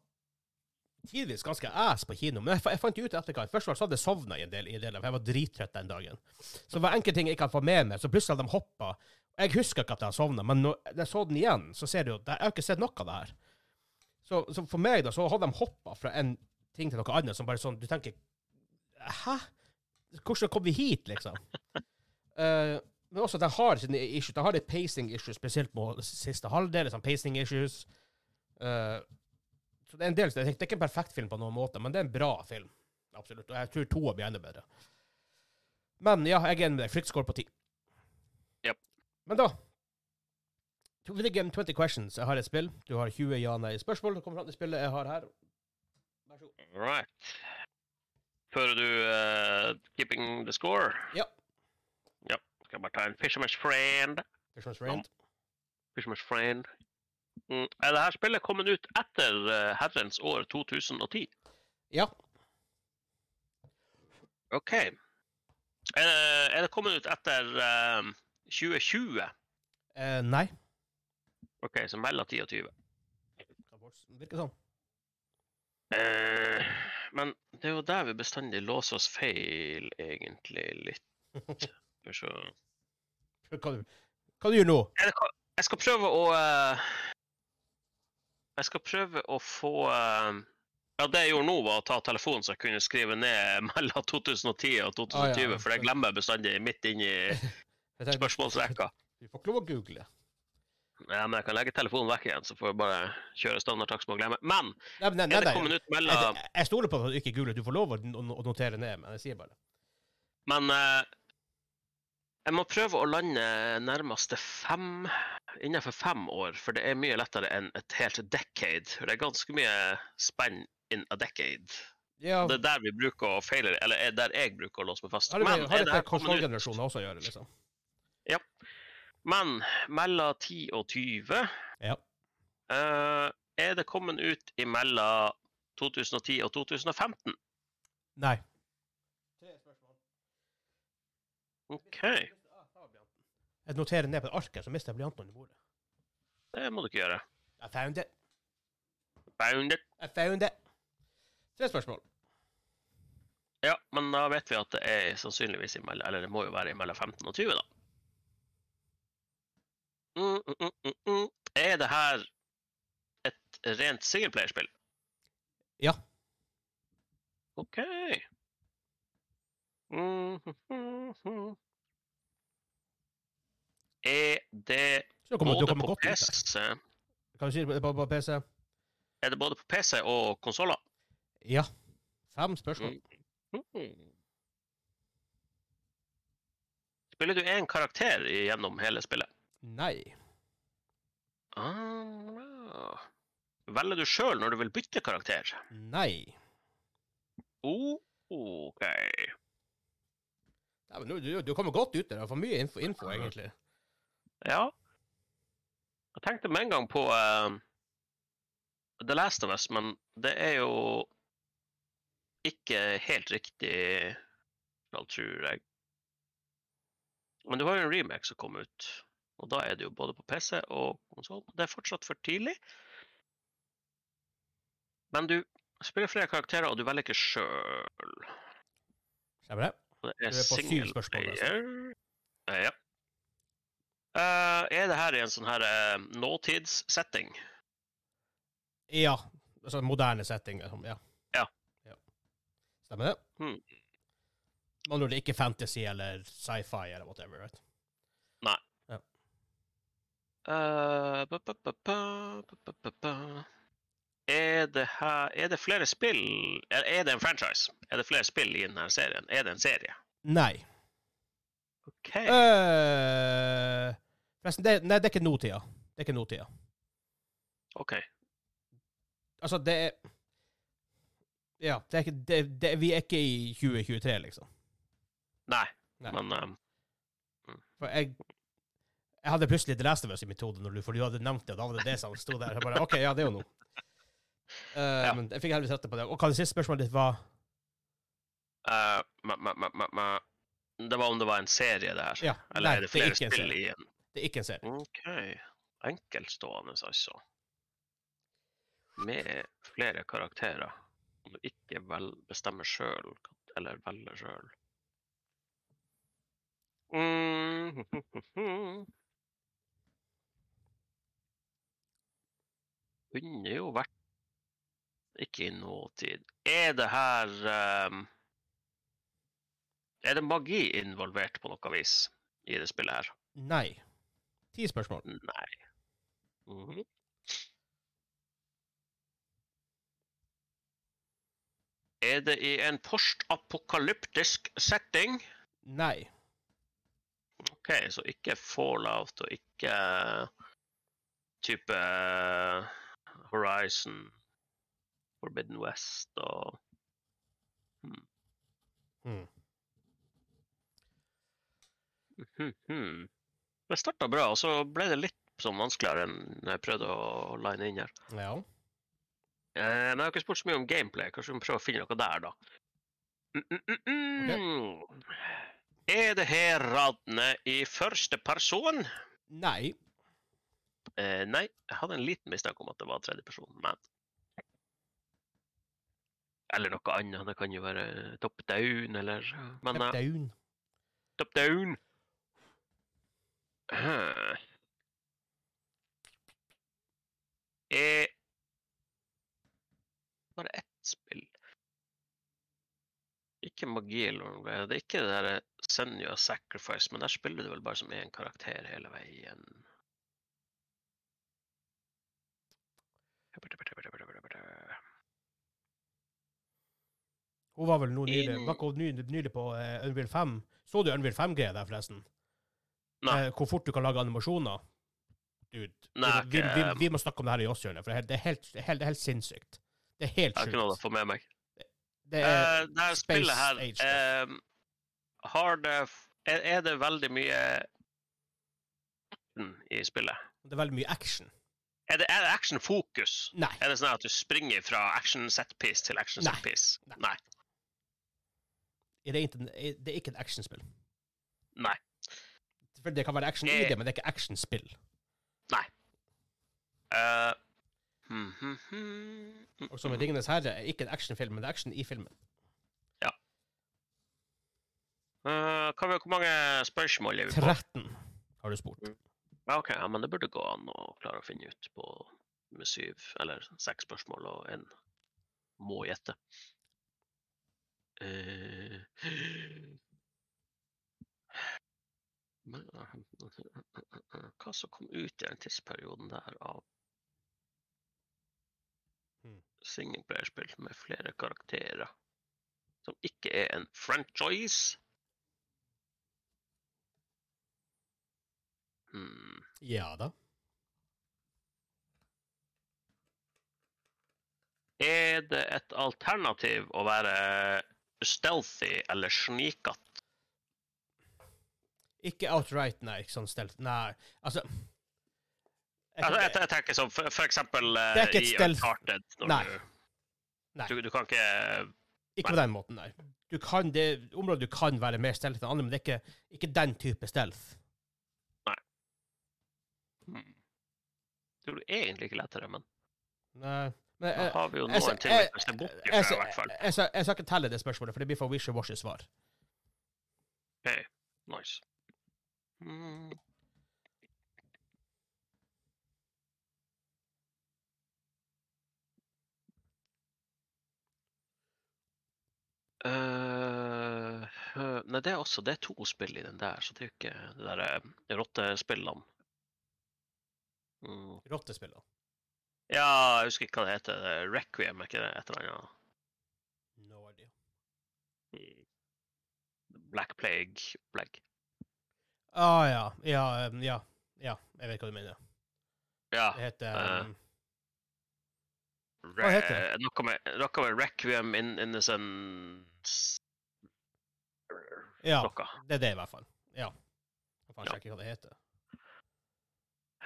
tidvis ganske ass på kino. Men jeg, jeg fant ut i etterkant Først var så hadde jeg sovna i en del, i en del av, jeg var drittrøtt den dagen. Så det var enkelte ting jeg ikke hadde fått med meg, så plutselig hadde de hoppa. Jeg husker ikke at jeg sovna, men når jeg så den igjen, så ser du jo Jeg har ikke sett noe av det her. Så, så for meg, da, så hadde de hoppa fra en ting til noe annet som bare sånn Du tenker Hæ? Hvordan kom vi hit, liksom? uh, men også at de har sine issues. De har litt pacing issues, spesielt på siste halvdel. Liksom, pacing issues. Uh, så det er en del, det er ikke en perfekt film på noen måte, men det er en bra film. Absolutt. Og jeg tror toa blir enda bedre. Men ja, jeg er enig med deg. Fryktscore på ti. Yep. Men da To the game 20 questions. Jeg har et spill. Du har 20 ja-nei-spørsmål. Kommer fram til spillet jeg har her. Vær så god. Right. Fører du uh, keeping the score? Ja. Ja. Skal bare ta en Fisherman's Friend. Fisherman's Friend. Fisherman's Friend. Mm. Er det her spillet kommet ut etter uh, herrens år 2010? Ja. OK. Er det, er det kommet ut etter uh, 2020? Uh, nei. OK, så mellom 10 og 20. Virker sånn. Eh, men det er jo der vi bestandig låser oss feil, egentlig, litt. Skal vi se. Hva du, hva du gjør nå? Er jeg skal prøve å eh, Jeg skal prøve å få eh, Ja, det jeg gjorde nå, var å ta telefonen så jeg kunne skrive ned mellom 2010 og 2020, Ah, ja. for det glemmer jeg bestandig midt inni Jeg spørsmålsrekka. Du får ikke lov å google. Ja, men jeg kan legge telefonen vekk igjen, så får jeg bare kjøre standardtakst med å glemme. Men Nei, nei, nei, er det kommet ut mellom Jeg, jeg stoler på at du ikke googler. Du får lov å, notere ned, men jeg sier bare det. Men uh, jeg må prøve å lande nærmeste fem innenfor fem år, for det er mye lettere enn et helt decade. For det er ganske mye spenn in a decade. Ja, Det er der vi bruker å feile, eller er der jeg bruker å låse meg fast. har det, Men, har det det her med konsollgenerasjonen også å gjøre, liksom? Men mellom 10 og 20 Ja. uh, er det kommet ut imellom 2010 og 2015. Nei. Tre spørsmål. OK, Jeg noterer ned på et ark, så mister jeg blyanten under bordet. det må du ikke gjøre. I found it. Found it. I found it. Tre spørsmål. Ja, men da vet vi at det er sannsynligvis imellom, eller det må jo være imellom 15 og 20, da. Mm, mm, mm. Er det her et rent singleplayerspill? Ja. OK. Er det kommer, både på. PC Kan du si det på, på PC? Er det både på PC og konsoller? Ja. Fem spørsmål. Mhm. Spiller du én karakter gjennom hele spillet? Nei. Ah. Velger du sjøl når du vil bytte karakter? Nei. Oh, OK. Ja, du, du, du kommer godt ut der. Du får mye info, info egentlig. Ja. Jeg tenkte med en gang på uh, The Last of Us, men det er jo ikke helt riktig, tror jeg. Men det var jo en remake som kom ut, og da er det jo både på PC og konsoll. Det er fortsatt for tidlig. Men du spiller flere karakterer, og du velger ikke sjøl. Stemmer det? Det Du er er på syv spørsmål, altså. Ja. Uh, er det her i en sånn her uh, nåtidssetting? Ja. Altså moderne setting. Liksom. Ja. Ja. Stemmer det? Hmm. Man det ikke er fantasy eller sci-fi eller whatever. Right? Eh, ba, ba, ba. Er det her Er det flere spill Er er det en franchise? Er det flere spill i denne serien? Er det en serie? Nei. OK. Uh, forresten, det, nei, det er ikke nåtida. Det er ikke nåtida. ok. Altså, det er Ja, det er ikke, det, det, vi er ikke i 2023, liksom. Nei, Nei. men eh, For jeg Jeg hadde plutselig The Last of Us i mitt hode, for du hadde nevnt det, og da var det det som sto der. Jeg bare, OK, ja, det er jo noe. Eh, Men jeg fikk heldigvis rette på det. Og hva det siste spørsmålet ditt var Uh, ma, ma, ma. Det var om det var en serie, det her? Ja. Eller nei, er det det er flere spill i en Det er ikke en serie. OK. Enkeltstående, altså. Med flere karakterer. Om du ikke vel bestemmer sjøl, eller velger sjøl. Mm. Kunne jo vært Ikke i nåtid. Er det her um, Er det magi involvert på noe vis i det spillet her? Nei. Ti spørsmål. Nei. Mhm. Er det i en postapokalyptisk setting? Nei. OK, så ikke Fallout og ikke type Horizon, Forbidden West og Hmm. Mhm. Det starta bra, og så ble det litt sånn vanskeligere enn jeg prøvde å line inn her. Ja. Eh, men jeg har ikke spurt så mye om gameplay. Kanskje vi må prøve å finne noe der, da. Mm, mm, mm, Okay. Er det her radene i første person? Nei. Eh, nei, jeg hadde en liten mistanke om at det var tredje person, men Eller noe annet. Det kan jo være top down, eller Men Top eh, down. top down Huh. Eh, Bare ett spill. Ikke magi eller noe. Det er ikke det der Senja Sacrifice, men der spiller du vel bare som én karakter hele veien. Hun var vel nå nylig, nylig, nylig på uh, Unreal 5. Så du Unreal 5-greia der, forresten? Nei. Eh, hvor fort du kan lage animasjoner? Dude, Nei, vi, vi, vi, vi må snakke om det her i Åshjørnet, for det er helt, det er helt, det er helt, det helt sinnssykt. Det er helt Jeg har ikke noe å få med meg. Det er, uh, det her spillet her Age eh, Har det er, er det veldig mye action i spillet? det er veldig mye action. Er det, er det action-fokus? Er det sånn at du springer fra action set piece til action Nei. set piece? Nei. Nei. Det er, ikke, det er ikke et actionspill. Nei. For Det kan være action i det, men det er ikke actionspill. Nei. Uh, Og som med Ringenes herre er ikke en actionfilm, men det er action i filmen. Eh, hva, hvor mange spørsmål er vi på? 13 har du spurt. Ja, OK, ja, men det burde gå an å klare å finne ut på med syv eller seks spørsmål og en må gjette. Eh, Hva som kom ut i den tidsperioden der av Hmm. singleplayerspill med flere karakterer, som ikke er en franchise? Hmm. Ja da. Er det et alternativ å være stealthy eller snikete? Ikke outright, nei. Ikke sånn stealth. Nei, altså jeg, Altså, jeg, jeg tenker sånn for, for eksempel eh, Det er ikke et i stealth. Uncharted. Nei. Nei. Du, du, kan ikke Ikke på den måten, nei. Du kan, det området du kan være mer stealth enn andre, men det er ikke, ikke den type stealth. Hmm. Tror du egentlig ikke lettere, men Nei. Men, da har vi jo noen ting jeg- vi kan se bort ifra, i hvert fall. jeg, jeg, jeg skal ikke telle det spørsmålet, for det blir for wishy-washy svar. OK, nice. Mm. Uh, uh, nei, det er også Det er to spill i den der, så det er jo ikke det der eh, rottespillene. Mm. Ja, jeg husker ikke hva det heter. er Requiem, er ikke det? Et eller annet. No idea. Mm. Black Plague Plague. Ah, ja. Ja, um, ja. Ja, jeg vet hva du mener. Ja. Det heter Eh, um, Hva heter det? Noe med, noe med Requiem in Innocence Ja, det er det i hvert fall. Ja. Jeg kan sjekke hva det heter.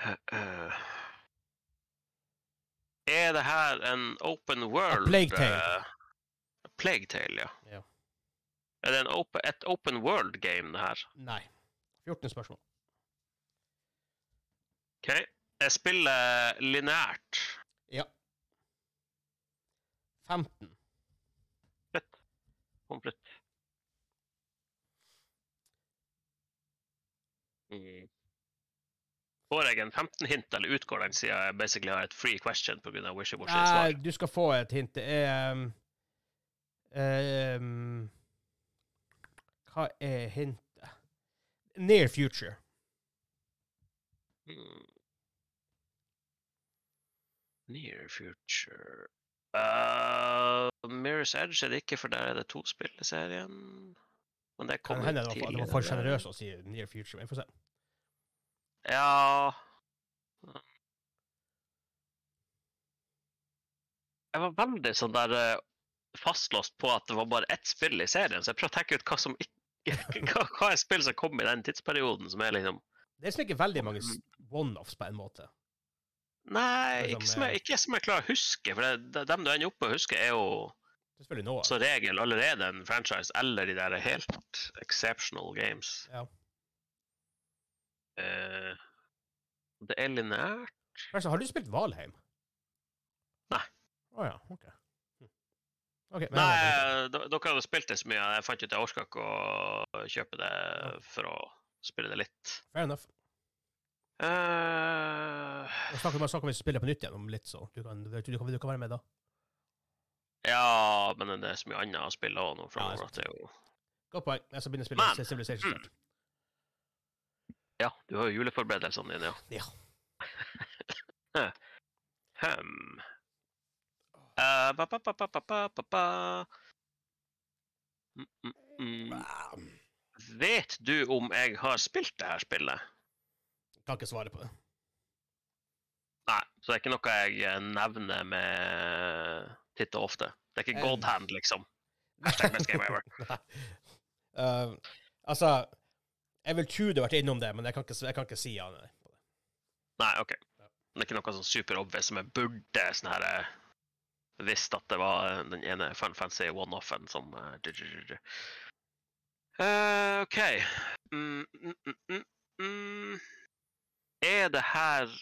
Eh, er det her en open world A Plague Tale. A Plague Tale, ja. Ja. Er det en open, et open world game, det her? Nei. 14 spørsmål. OK. Jeg spiller lineært. Ja. 15. Komplett. Mm. Får jeg en 15-hint, eller utgår den siden jeg basically har et free question pga. wishy-washy Nei, du skal få et hint. Det er um, um, Hva er hintet? Near future. Hmm. Near future uh, Mirror's Edge er det ikke, for der er det to spill i serien. Men det kommer tidligere. det var for- det var tidligere. for sjenerøs å si near future. men Vi får se. Ja Jeg var veldig sånn der eh, fastlåst på at det var bare ett spill i serien, så jeg prøver å tenke ut hva som ikke hva, hva er spill som kom i den tidsperioden, som er liksom Det er liksom ikke veldig mange one-offs på en måte. Nei, ikke som, jeg, eh, ikke som jeg klarer å huske. For det, det, dem du ender opp med å huske, er jo Det er som regel allerede en franchise eller de der helt exceptional games. Ja. Eh, det er lineært. Altså, har du spilt Valheim? Nei. Å ja, OK. okay men- Nei, dere hadde spilt det så mye. Jeg fant ut jeg orka ikke å kjøpe det for å spille det litt. Fair enough. Uh, snakker bare snakker vi spiller på nytt igjen om litt, så du kan, du, du, kan, du kan være med da. ja, men det er så mye annet å spille òg nå framover at det er jo Godt poeng. Jeg skal begynne å spille Men- Civilization snart. Ja, du har jo juleforberedelsene dine, ja. ja. Hm. Uh, ba, ba, ba, mm, mm, mm. Vet du om jeg har spilt det her spillet? Kan ikke svare på det. Nei, så det er ikke noe jeg eh, nevner med titt og ofte. Det er ikke eh. god hand, liksom. Hashtag best game ever. uh, altså jeg vil tro du har vært innom det, men jeg kan ikke, jeg kan ikke si ja nei. Nei, OK. Det er ikke noe sånn superobvious som jeg burde sånn her eh, visst at det var eh, den ene Fun Fancy one-offen som uh. Eh, OK. Mm, mm, mm, mm, mm. Er det her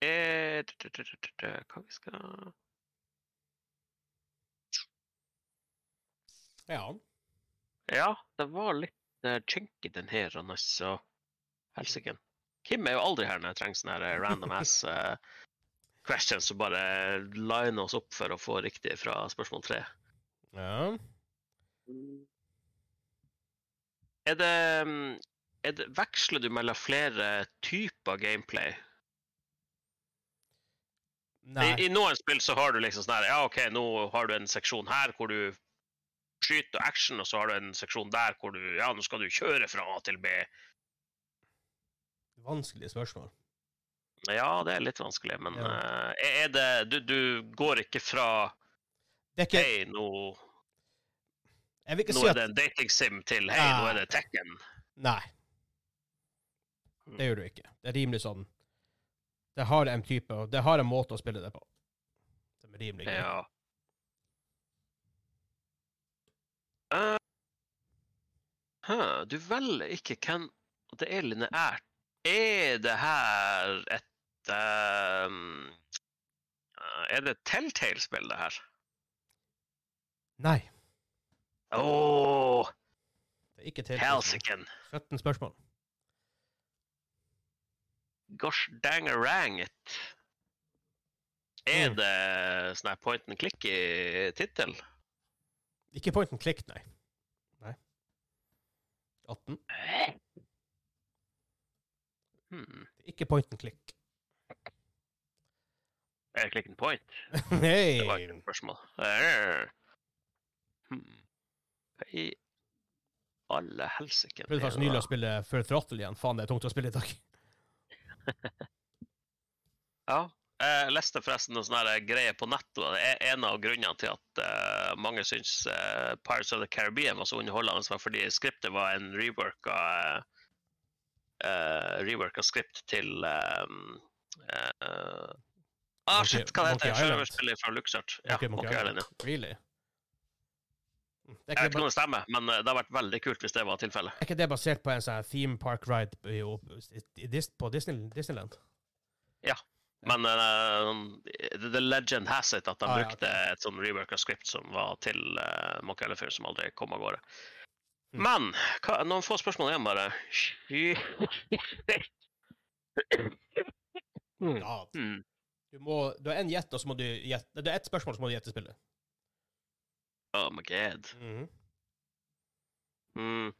Er Hva vi skal Ja. Ja, det var litt uh, chunky den her, så helsike. Kim er jo aldri her når jeg trenger sånne her eh, random ass uh, questions som bare liner oss opp for å få riktig fra spørsmål tre. Ja. Er det, mm, er det Veksler du mellom flere typer gameplay? Nei. I, I noen spill så har du liksom sånn her Ja, OK, nå har du en seksjon her hvor du skyter og action, og så har du en seksjon der hvor du Ja, nå skal du kjøre fra A til B. Vanskelige spørsmål. Ja, det er litt vanskelig, men Ja. uh, er det du, du går ikke fra Det ikke Hei, nå, nå si er at det en dating sim til Hei, nå er det Tekken. Nei. Det gjør du ikke. Det er rimelig sånn Det har en type, det har en måte å spille det på. Som er rimelig greit. Ja. Eh, huh, du velger ikke hvem Det er lineært. Er det her et eh, Er det et Telltale-spill, det her? Nei. Åh, Det er ikke Telltale. helsiken! 17 spørsmål. Gosh dang rang it. Er Mm. det sånn her point and click i tittel? Ikke point and click, nei. Nei. 18. Hmm. Ikke point and click. Er det click and point? Nei. Det var ikke et spørsmål. Eh. Hmm. I alle helsike Prøvde faktisk nylig å spille Full Throttle igjen. Faen, det er tungt å spille i dag. Ja. Jeg leste forresten noen sånne greier på nettet. Det er en av grunnene til at uh, mange syns uh, Pirates of the Caribbean var så underholdende, var fordi skriptet var en reworka uh, reworka skript til um, Ah, shit, hva det heter det? Sjørøverspillet Spillet fra LuxArt. Ja, Monkey Island, ja. Really? Det er, Jeg vet ikke om det stemmer, men det hadde vært veldig kult hvis det var tilfellet. er ikke det basert på en sånn theme park ride på Disneyland? Disneyland? Men uh, the, the legend has it at de Ah, ja, brukte et sånn reworka script som var til uh, Monkey Island som aldri kom av gårde. Mm. Men hva, noen få spørsmål igjen, bare. mm. Ja. Hmm. Du, må, du har en gjett, og så må du gjette Det er ett spørsmål, så må du gjette spillet. Oh my god. Mm. Hmm.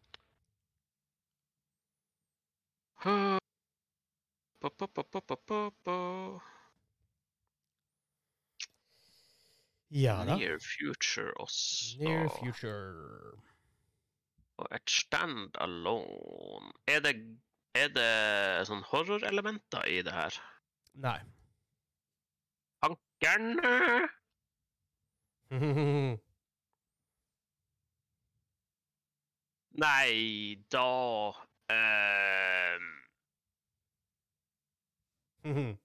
Ba, ba, ba, ba. Ja da. Near future også. Near future. Og et stand alone Er det, er det sånn horrorelementer i det her? Nei. Ankerne! Nei, da ehm,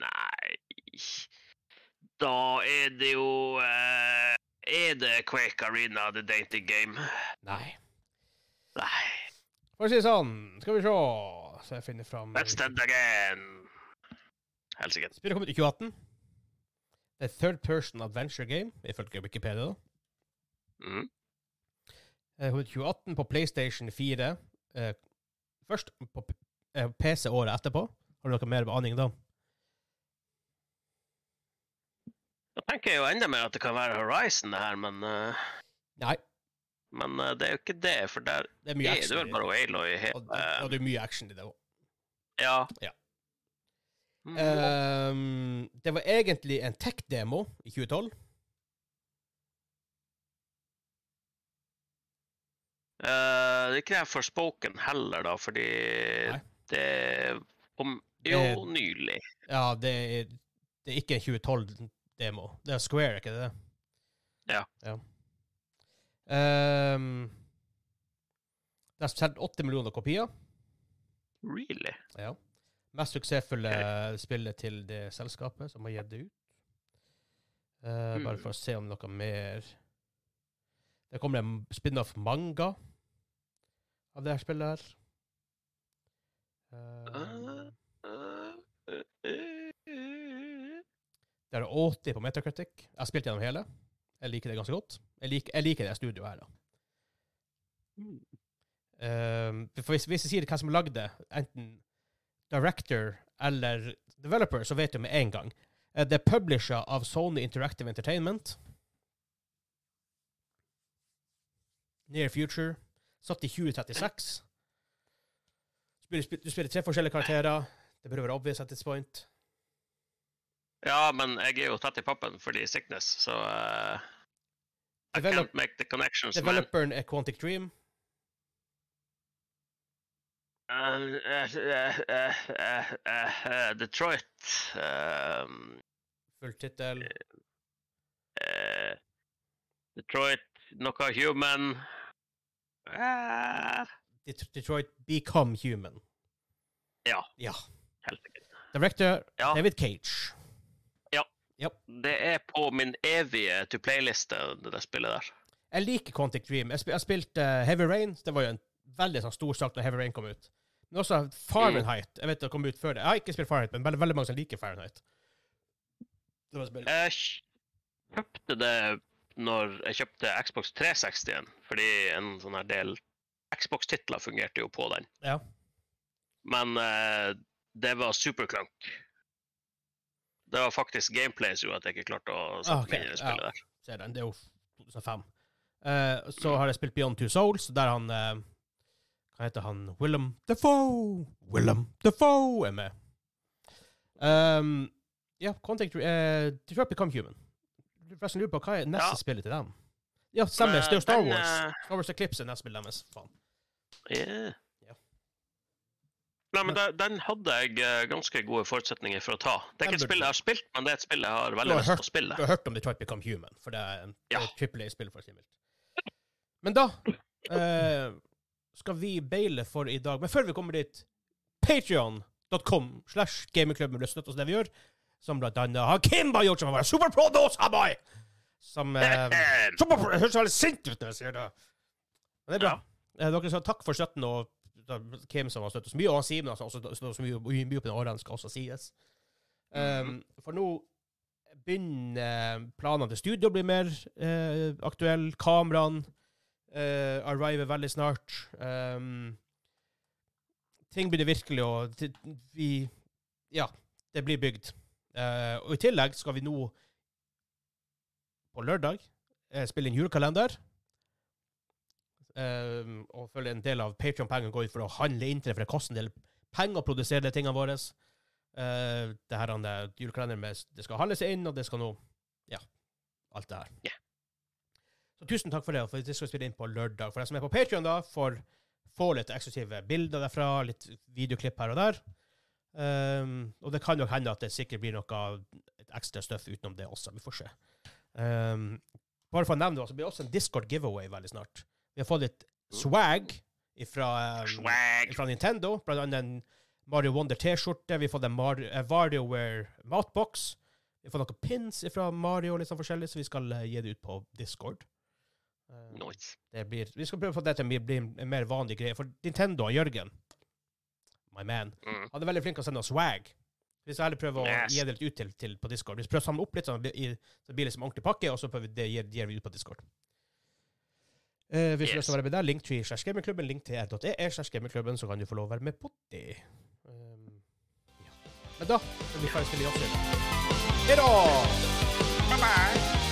Nei Da er det jo eh, Er det Quake Arena The Dating Game? Nei. Nei. For å si det sånn, skal vi se Så jeg finner fram Let's stand again. Helsike. Spillet kom ut i 2018. Det er third person adventure game, ifølge Wikipedia. da. Mm. Ut 2018 på PlayStation 4. Eh, først på eh, PC året etterpå. Har du noe mer aning da? Da tenker jeg jo enda mer at det kan være Horizon, det her, men, uh, Nei, men uh, det er jo ikke det, for der det er mye er det vel bare bare det. Aloy Og, hele og det er mye action i det òg. Ja. Ja. Mm. Um, det var egentlig en tech-demo i 2012. Eh, det er ikke det Forspoken heller, da, fordi Nei. det om Det- Jo, nylig. Ja, det er, det er ikke en 2012-demo. Det er Square, ikke det? Ja. ja. Um, det er solgt 80 millioner kopier. Really? Ja. Mest suksessfulle spillet til det selskapet som har gitt det ut. Eh, Bare Hmm. for å se om noe mer Det kommer en spin-off manga av det her spillet her. Eh, det er 80 på Metacritic. Jeg har spilt gjennom hele. Jeg liker det ganske godt. Jeg liker, jeg liker det studioet her, da. Eh, for hvis, hvis jeg sier hvem som lagde det, enten director eller developer, så vet du med en gang. Eh, Det er publisher av Sony Interactive Entertainment. Near Future. Satt i 2036. Du spiller, du spiller tre forskjellige karakterer. Det burde være obvious at this point. Ja, men jeg er jo tett i pappen fordi sickness, så uh, I Develop- can't make the connections, man. Developeren er Quantic Dream. Uh, uh, uh, eh, eh, eh, eh, Detroit um, Full tittel. eh, Detroit, noe human Eh, Det- Detroit Become Human. Ja. Ja. Helt sikkert. Director Ja. David Cage. Det er på min evige to play-liste, det der spillet der. Jeg liker Quantic Dream. Jeg, sp jeg spilte uh, Heavy Rain. Det var jo en veldig sånn, stor sak da Heavy Rain kom ut. Men også Fahrenheit. Jeg vet det kom ut før det. Jeg har ikke spilt Fahrenheit, men veldig, veldig mange som liker Fahrenheit. Det var et. Jeg kjøpte det når jeg kjøpte Xbox 360-en, fordi en sånn her del Xbox-titler fungerte jo på den. Ja. Men eh, det var superklunk. Det var faktisk gameplay som gjorde at jeg ikke klarte å sette Ah, ok, meg inn i spillet ja. der. Ser den. Det er jo 2005. Eh, så har jeg spilt Beyond Two Souls, der han eh, Hva heter han? Willem Defoe! Willem Defoe er med. Um, ja, Contact uh, Detroit Become Human. Forresten lurer på hva er neste Ja. spillet til dem? Ja, stemmer. Det er jo Star Den, Wars. eh, Star Wars Eclipse er neste spillet deres. Faen. Yeah. Ja. Nei, men den, den hadde jeg eh, ganske gode forutsetninger for å ta. Det er ikke et spill jeg har spilt, men det er et spill jeg har veldig har lyst til å spille. Du har hørt om Detroit Become Human, for det er en Ja. et Triple A-spill, for si. Men da eh, skal vi baile for i dag. Men før vi kommer dit, Patreon.com slash gamingklubben vil støtte oss det vi gjør. Som blant annet har Kimba gjort, som har vært superpro dos, boy! Som eh, Superpro! Jeg høres veldig sint ut når jeg sier det. Men det er bra. Eh, dere sa takk for støtten, og Kim som har støttet så mye, og Simen som også støttet så mye, mye på den årene, skal også sies. Um, for nå begynner planene til studio å bli mer eh, aktuelle. Kameraene eh, arriver veldig snart. Um, ting begynner virkelig å Vi Ja, det blir bygd. Eh, og i tillegg skal vi nå på lørdag uh, spille inn julekalender. Uh, og følge en del av Patreon-pengene går ut for å handle inn til det, for det koster en del penger å produsere de tingene våre. Uh, det her er julekalenderen med Det skal handles inn, og det skal nå Ja, alt det her. Yeah. Så tusen takk for det. For det skal vi spille inn på lørdag. For de som er på Patreon da, får få litt eksklusive bilder derfra, litt videoklipp her og der. Um, og det kan jo hende at det sikkert blir noe ekstra støff utenom det også. Vi får se. Um, bare for å nevne det, så blir det også en Discord giveaway veldig snart. Vi har fått litt swag fra, um, Nintendo. Blant annet en Mario Wonder T-skjorte. Vi har fått en Mario, eh, WarioWare matbox. Vi har fått noen pins fra Mario, litt sånn forskjellig, så vi skal uh, gi det ut på Discord. Uh, Nice. det blir, vi skal prøve å få det til å bli en mer vanlig greie. For Nintendo og Jørgen, my man, Mm. han er veldig flink til å sende oss swag. Hvis jeg heller prøver å Yes. gi det litt ut til, til på Discord. Vi prøver prøve å samle opp litt, sånn, det i- så det som liksom ordentlig pakke, og så prøver vi det, gir, gir vi ut på Discord. Eh, hvis du vil være med der, link slash gamingklubben, link til r.e, slash gamingklubben, så kan du få lov å være med på det. Um, ja. Men da er vi ferdig med oss. Ha da! Bye bye!